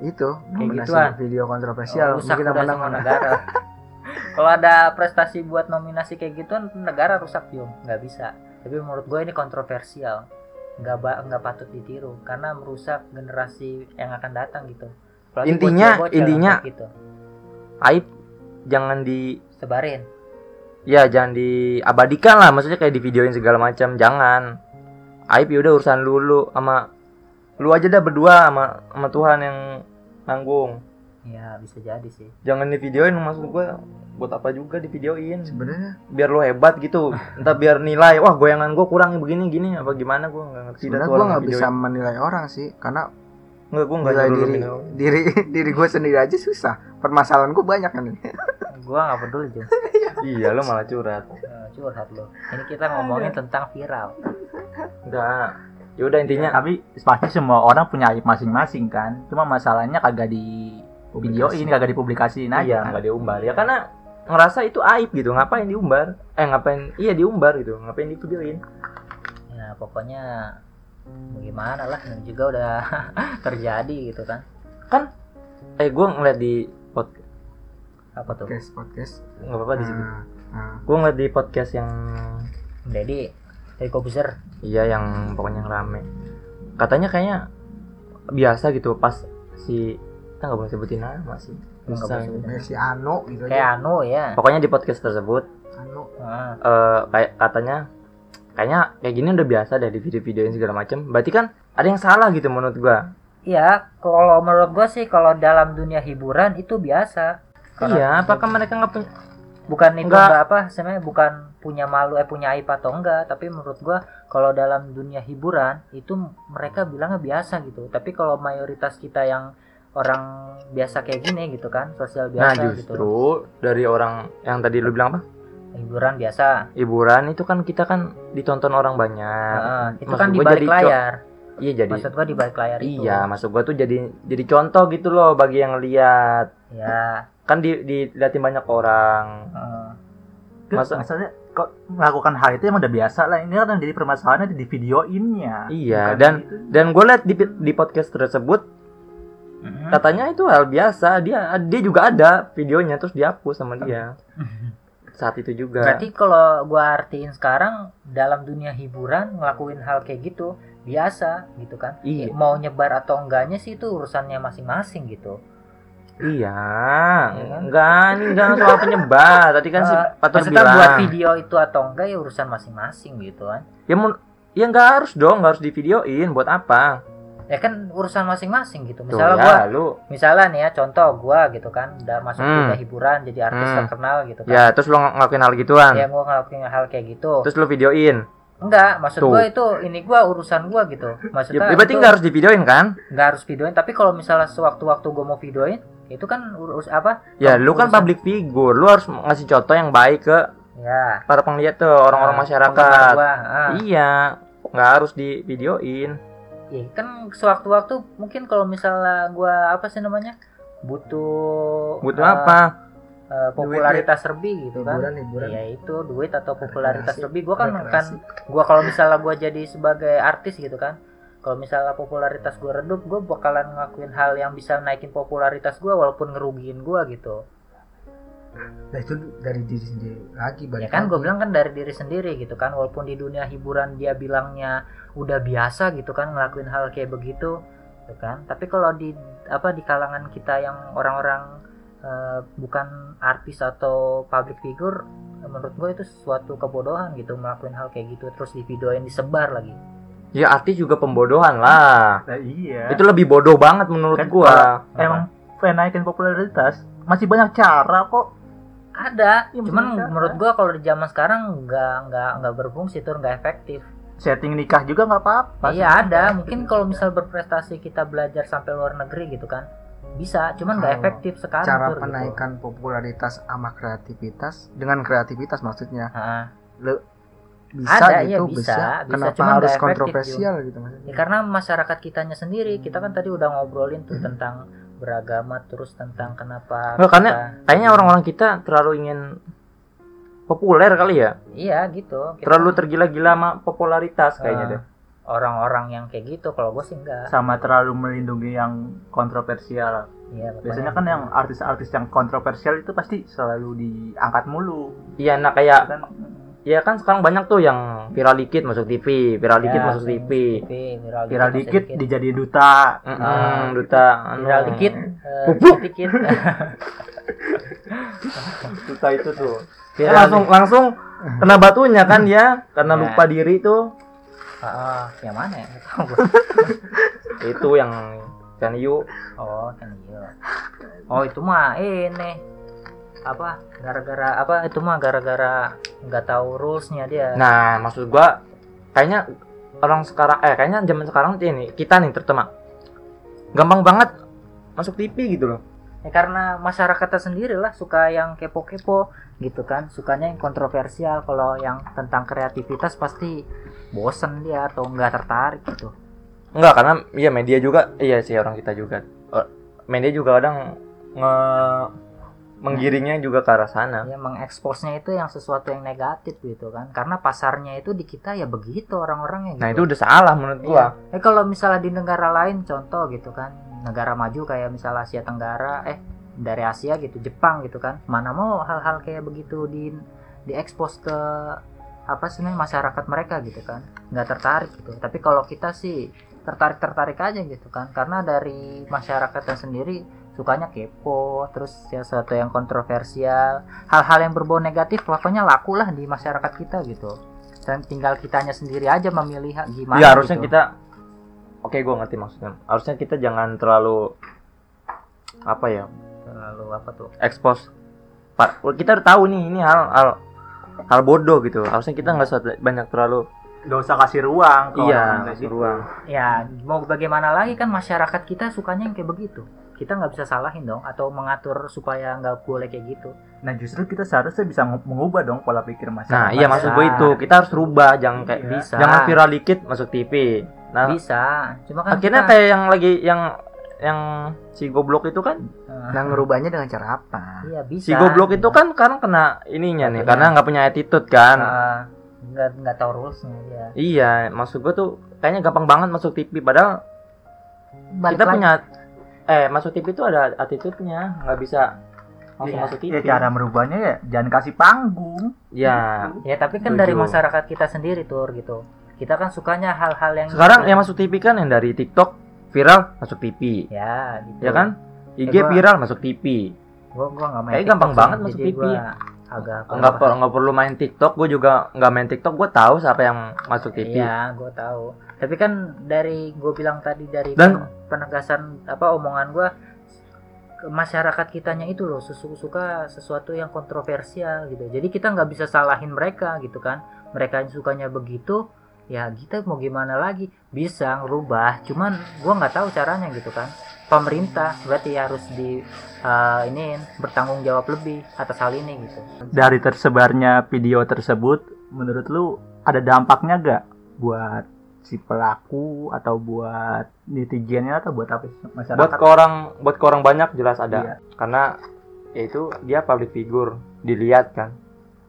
itu nominasi gituan. video kontroversial. Oh, mungkin menang negara. [laughs] Kalau ada prestasi buat nominasi kayak gituan negara rusak Jung nggak bisa tapi menurut gue ini kontroversial. Nggak nggak patut ditiru karena merusak generasi yang akan datang gitu. Apalagi Intinya- yang intinya- gitu. Aib jangan di sebarin. Ya jangan diabadikan lah. Maksudnya kayak di videoin segala macam. Jangan. Aib ya udah urusan lu lu sama lu aja dah berdua sama sama Tuhan yang nanggung ya bisa jadi sih. Jangan di videoin maksud gua buat apa juga di videoin sebenarnya. Biar lu hebat gitu entah biar nilai wah goyangan gua kurang begini gini. Apa gimana? Gua nggak ngerti dah sebenarnya gue nggak bisa menilai orang sih karena nggak gua nggak nilai diri diri [laughs] diri gue sendiri aja susah. Permasalahan gue banyak kan ini. [laughs] Gua nggak peduli Jung [laughs] iya lu malah curhat. Eh, curhat lo ini kita ngomongin tentang viral. Enggak ya udah intinya. Tapi pasti semua orang punya aib masing-masing kan. Cuma masalahnya kagak di videoin kagak dipublikasiin aja iya kan. nggak diumbar. Ya karena ngerasa itu aib gitu. Ngapain diumbar? Eh ngapain? Iya diumbar gitu. Ngapain di videoin ya pokoknya gimana lah. Ini juga udah [laughs] terjadi gitu kan? Eh gue ngeliat di pod apa tuh? Podcast podcast. Nggak apa-apa di situ Nah, nah. gue ngeliat di podcast yang Dedi dari Kobuser iya yang pokoknya yang rame. Katanya kayaknya biasa gitu pas si kita nggak boleh sebutin nama sih. Bisa. gitu. si Ano gitu kayak aja. Anu ya. Pokoknya di podcast tersebut Ano. Ah, eh kayak katanya kayaknya kayak gini udah biasa deh di video-videoin segala macam berarti kan ada yang salah gitu menurut gua. Iya, kalau menurut gua sih kalau dalam dunia hiburan itu biasa. Karena iya apakah mereka nggak punya bukan itu Enggak. enggak apa sebenarnya bukan punya malu eh punya aib atau enggak, tapi menurut gua kalau dalam dunia hiburan itu mereka bilangnya biasa gitu. Tapi kalau mayoritas kita yang orang biasa kayak gini gitu kan, sosial nah biasa gitu. justru dari orang yang tadi lu bilang apa Hiburan biasa. hiburan itu kan kita kan ditonton orang banyak Nah, itu Maksud kan di gua balik layar. iya jadi Maksud gua di balik layar itu. iya maksud gua tuh jadi jadi contoh gitu loh bagi yang lihat Ya. kan di diliatin banyak orang eh, Masa? Masalahnya kok melakukan hal itu emang udah biasa lah ini kan yang jadi permasalahannya di videoinnya Iya, Bukan dan- gitu. dan gue liat di di podcast tersebut mm, katanya itu hal biasa dia dia juga ada videonya terus dihapus sama dia saat itu juga Berarti kalau gua artiin sekarang dalam dunia hiburan ngelakuin hal kayak gitu biasa gitu kan. Iya. Mau nyebar atau enggaknya sih itu urusannya masing-masing gitu. iya Iya kan? enggak ini enggak soal penyebar tadi kan si Eh, Patur maksudnya bilang buat video itu atau enggak ya urusan masing-masing gitu kan. ya ya enggak harus dong enggak harus di videoin buat apa Ya kan urusan masing-masing gitu. Tuh, Misalnya ya, gua lu misalnya nih ya contoh gua gitu kan udah masuk Hmm. dunia hiburan jadi artis Hmm. terkenal gitu kan. ya terus lu ng- ngelakuin hal gituan Ya gua ngelakuin hal kayak gitu. terus lu videoin Enggak, maksud Tuh. gua itu ini gua urusan gua gitu. ya, Maksudnya berarti itu- enggak harus di videoin kan nggak harus videoin tapi kalau misalnya sewaktu-waktu gue mau videoin itu kan urus apa ya lu kan public figure lu harus ngasih contoh yang baik ke ya para penglihat tuh orang-orang nah, masyarakat gua, ah. iya nggak harus di Iya, kan sewaktu-waktu mungkin kalau misalnya gua apa sih namanya butuh butuh eh, apa eh, popularitas lebih gitu kan hiburan hiburan Iya itu duit atau popularitas Rekreasi. lebih. Gua kan kan gua kalau misalnya gua jadi sebagai artis gitu kan. Kalau misalnya popularitas gua redup, gua bakalan ngelakuin hal yang bisa naikin popularitas gua walaupun ngerugiin gua gitu. Nah itu dari diri sendiri lagi Ya kan gue bilang kan dari diri sendiri gitu kan walaupun di dunia hiburan dia bilangnya udah biasa gitu kan ngelakuin hal kayak begitu gitu kan tapi kalau di apa di kalangan kita yang orang-orang eh, bukan artis atau public figure menurut gue itu suatu kebodohan gitu ngelakuin hal kayak gitu terus di videoin disebar lagi Ya artis juga pembodohan lah. Nah, iya. Itu lebih bodoh banget menurut Kan gua. emang pengen naikin popularitas masih banyak cara kok. Ada Iya, cuman bener, menurut gue kalau di zaman sekarang nggak nggak nggak berfungsi tuh nggak efektif Setting nikah juga nggak apa-apa. iya ada mungkin kalau misal berprestasi kita belajar sampai luar negeri gitu kan bisa cuman nggak efektif sekarang cara Tur, gitu. penaikan popularitas sama kreativitas dengan kreativitas maksudnya Heeh. Le- bisa Ada, iya, gitu bisa, bisa, bisa, kenapa cuman harus kontroversial gitu Ya, maksudnya karena masyarakat kitanya sendiri kita kan tadi udah ngobrolin Hmm. tuh tentang beragama terus tentang kenapa Nggak, karena kita- Kayaknya orang-orang kita terlalu ingin populer kali ya. iya gitu Kita Terlalu tergila-gila sama popularitas kayaknya Ah. deh. orang-orang yang kayak gitu kalau gue sih enggak Sama terlalu melindungi yang kontroversial. Iya, Biasanya kan yang artis-artis yang kontroversial itu pasti selalu diangkat mulu. Iya, nah kayak Kan ya kan sekarang banyak tuh yang viral dikit masuk TV, viral dikit Ya, masuk TV. viral, viral masuk dikit dijadiin duta. Ah, duta anu. viral dikit Pupuk. [laughs] dikit duta itu tuh. Ya, langsung langsung kena batunya kan ya karena Ya. lupa diri tuh. Ah, yang mana ya. [laughs] Itu yang kan you oh kan iya oh itu mah ini apa gara-gara apa itu mah gara-gara nggak tahu rulesnya dia Nah, maksud gua kayaknya orang sekarang eh kayaknya zaman sekarang ini kita nih terutama gampang banget masuk TV gitu loh. ya karena masyarakatnya sendiri lah suka yang kepo-kepo gitu kan sukanya yang kontroversial kalau yang tentang kreativitas pasti bosen dia atau nggak tertarik gitu Enggak, karena iya media juga iya sih orang kita juga. Eh, media juga kadang nge menggiringnya juga ke arah sana. ya mengeksposnya itu yang sesuatu yang negatif gitu kan karena pasarnya itu di kita ya begitu orang-orangnya gitu. Nah, itu udah salah menurut gua. Iya. Eh kalau misalnya di negara lain contoh gitu kan, negara maju kayak misalnya Asia Tenggara, eh dari Asia gitu, Jepang gitu kan, mana mau hal-hal kayak begitu di diekspos ke apa sih masyarakat mereka gitu kan, nggak tertarik gitu. Tapi kalau kita sih tertarik tertarik aja gitu kan, karena dari masyarakatnya sendiri sukanya kepo, terus ya sesuatu yang kontroversial, hal-hal yang berbau negatif pokoknya laku lah di masyarakat kita gitu. Dan tinggal kitanya sendiri aja memilih gimana. Iya, harusnya gitu. kita Oke, gua ngerti maksudnya. Harusnya kita jangan terlalu apa ya? terlalu apa tuh expose Pak, kita udah tahu nih ini hal hal hal bodoh gitu. Harusnya kita nggak usah banyak terlalu Gak usah kasih ruang iya kasih gitu. ruang. ya mau bagaimana lagi kan masyarakat kita sukanya yang kayak begitu kita nggak bisa salahin dong atau mengatur supaya nggak boleh kayak gitu Nah justru kita seharusnya bisa ngu- mengubah dong pola pikir masyarakat. Nah, iya maksud gue itu. Kita harus rubah, jangan kayak Iya. bisa jangan viral dikit masuk TV. Nah, bisa cuma kan akhirnya kita, kayak yang lagi yang yang si goblok itu kan eh, nah ngerubahnya dengan cara apa iya bisa si goblok itu kan karena kena ininya nih karena nggak punya attitude kan Eh, nggak nggak tahu rulesnya dia iya maksud gue tuh kayaknya gampang banget masuk TV padahal Balik kita lagi. punya eh masuk TV itu ada attitude-nya. Nggak bisa langsung Iya. masuk TV Ya cara merubahnya ya jangan kasih panggung. ya ya tapi kan Setuju. dari masyarakat kita sendiri tuh gitu. Kita kan sukanya hal-hal yang sekarang yang masuk TV kan yang dari TikTok viral masuk TV ya gitu. Ya kan? IG Eh, gua- viral masuk TV gua gua nggak main Kayak gampang banget masuk TV. gua agak nggak per- nggak perlu main TikTok gue juga nggak main TikTok gue tahu siapa yang masuk TV Iya, gue tahu. Tapi kan dari gue bilang tadi dari Dan- pen- penegasan apa omongan gue masyarakat kitanya itu loh suka sesuatu yang kontroversial gitu. Jadi kita nggak bisa salahin mereka gitu kan. Mereka yang sukanya begitu, ya kita mau gimana lagi? Bisa ngerubah, cuman gue nggak tahu caranya gitu kan. Pemerintah berarti harus di eh, ini bertanggung jawab lebih atas hal ini gitu. Dari tersebarnya video tersebut, menurut lu ada dampaknya gak buat si pelaku atau buat netizennya atau buat apa sih? masyarakat? buat ke orang buat ke orang banyak jelas ada Iya. karena yaitu dia public figure dilihat kan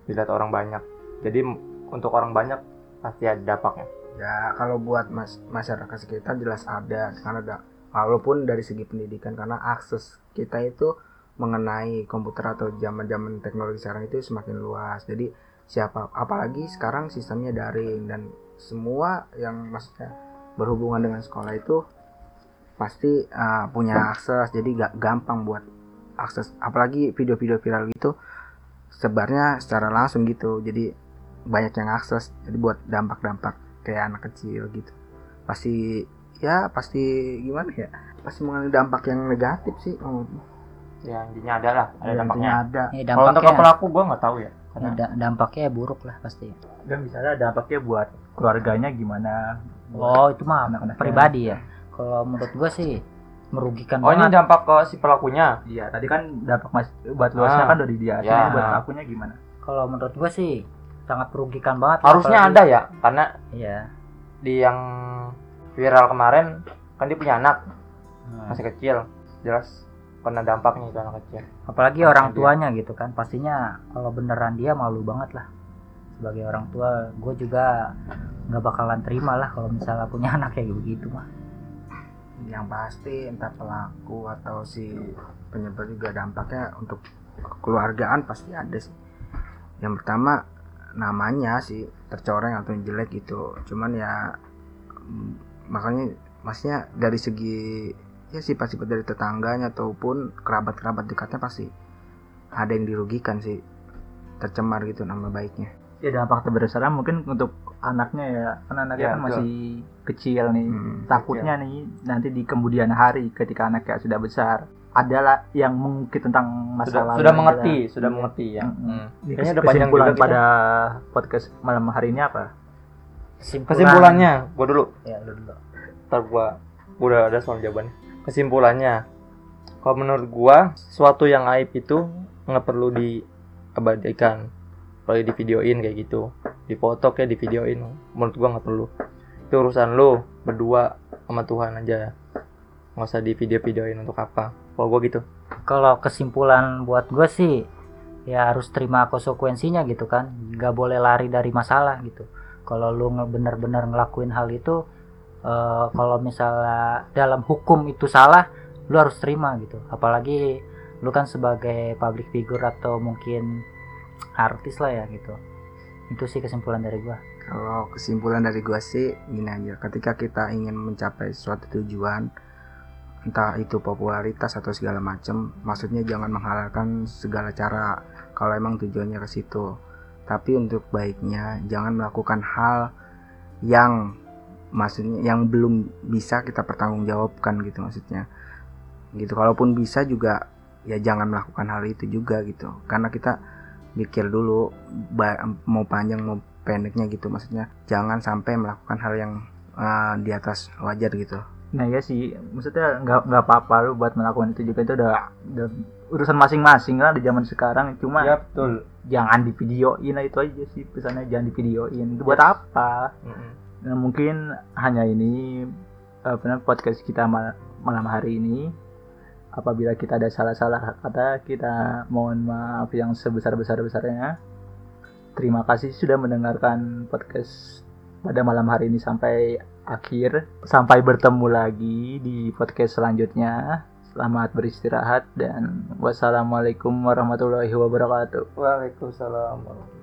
dilihat orang banyak jadi untuk orang banyak pasti ada dampaknya ya kalau buat mas masyarakat sekitar jelas ada karena ada walaupun dari segi pendidikan karena akses kita itu mengenai komputer atau zaman-zaman teknologi sekarang itu semakin luas jadi siapa apalagi sekarang sistemnya daring dan semua yang maksudnya berhubungan dengan sekolah itu pasti uh, punya akses. Jadi gak gampang buat akses. Apalagi video-video viral gitu sebarnya secara langsung gitu. Jadi banyak yang akses. Jadi buat dampak-dampak kayak anak kecil gitu. Pasti ya pasti gimana ya? Pasti mengalami dampak yang negatif sih oh, ya intinya ada lah. Ada ya, dampaknya. ada. Ya, kalau untuk dampaknya pelaku gua nggak tahu ya. Ya, karena da- dampaknya buruk lah pasti. Dan misalnya dampaknya buat keluarganya gimana? Oh itu mah Anak-anaknya. pribadi ya. Kalau menurut gua sih merugikan oh ini banget. dampak ke si pelakunya? Iya tadi kan dampak mas buat luasnya Ah. kan dari dia Ya. Buat akunya gimana? Kalau menurut gua sih sangat merugikan banget harusnya apalagi- ada ya karena iya. di yang viral kemarin kan dia punya anak. Hmm. masih kecil. Jelas kena dampaknya itu anak kecil. Apalagi orang dia- tuanya gitu kan. Pastinya kalau beneran dia malu banget lah sebagai orang tua gue juga nggak bakalan terima lah kalau misalnya punya [laughs] anak kayak begitu mah. Yang pasti entah pelaku atau si penyebar juga dampaknya untuk keluargaan pasti ada sih. Yang pertama namanya sih tercoreng atau jelek gitu cuman ya mm, makanya maksudnya dari segi ya sifat-sifat dari tetangganya ataupun kerabat-kerabat dekatnya pasti ada yang dirugikan sih. Tercemar gitu nama baiknya ya dampak terbesarnya mungkin untuk anaknya ya kan anaknya Ya, kan betul. masih kecil nih Hmm, takutnya nih nanti di kemudian hari ketika anaknya sudah besar adalah yang mengungkit tentang sudah masalah sudah mengerti sudah Iya. mengerti ya Mm-mm. Hmm. Ini Kayaknya udah panjang kesimpulan juga kita. pada podcast malam hari ini apa kesimpulannya gua dulu ya lu dulu ntar gua udah ada soal jawabannya kesimpulannya kalau menurut gua sesuatu yang aib itu nggak perlu diabadikan apalagi di videoin kayak gitu. Dipoto kayak di videoin menurut gua nggak perlu. Itu urusan lo berdua sama Tuhan aja. Nggak usah di video-videoin untuk apa. Kalau gua gitu. Kalau kesimpulan buat gue sih ya harus terima konsekuensinya gitu kan. Nggak boleh lari dari masalah gitu. Kalau lu bener-bener ngelakuin hal itu eh, kalau misalnya dalam hukum itu salah lu harus terima gitu. Apalagi lu kan sebagai public figure atau mungkin artis lah ya gitu itu sih kesimpulan dari gua Kalau kesimpulan dari gua sih gini aja, ketika kita ingin mencapai suatu tujuan, entah itu popularitas atau segala macam, maksudnya jangan menghalalkan segala cara kalau emang tujuannya ke situ. Tapi untuk baiknya jangan melakukan hal yang maksudnya yang belum bisa kita pertanggungjawabkan gitu maksudnya. Gitu. Kalaupun bisa juga ya jangan melakukan hal itu juga gitu. Karena kita pikir dulu mau panjang mau pendeknya gitu. Maksudnya jangan sampai melakukan hal yang uh, di atas wajar gitu. Nah ya sih. Maksudnya nggak nggak apa-apa lu buat melakukan itu juga. Itu udah, udah urusan masing-masing lah di zaman sekarang. Cuma ya betul. jangan di videoin lah itu aja sih pesannya. Jangan di videoin itu buat apa? Nah, mungkin hanya ini apa namanya, podcast kita mal- malam hari ini. Apabila kita ada salah-salah kata, kita mohon maaf yang sebesar-besar-besarnya. Terima kasih sudah mendengarkan podcast pada malam hari ini sampai akhir. Sampai bertemu lagi di podcast selanjutnya. Selamat beristirahat dan wassalamualaikum warahmatullahi wabarakatuh. Waalaikumsalam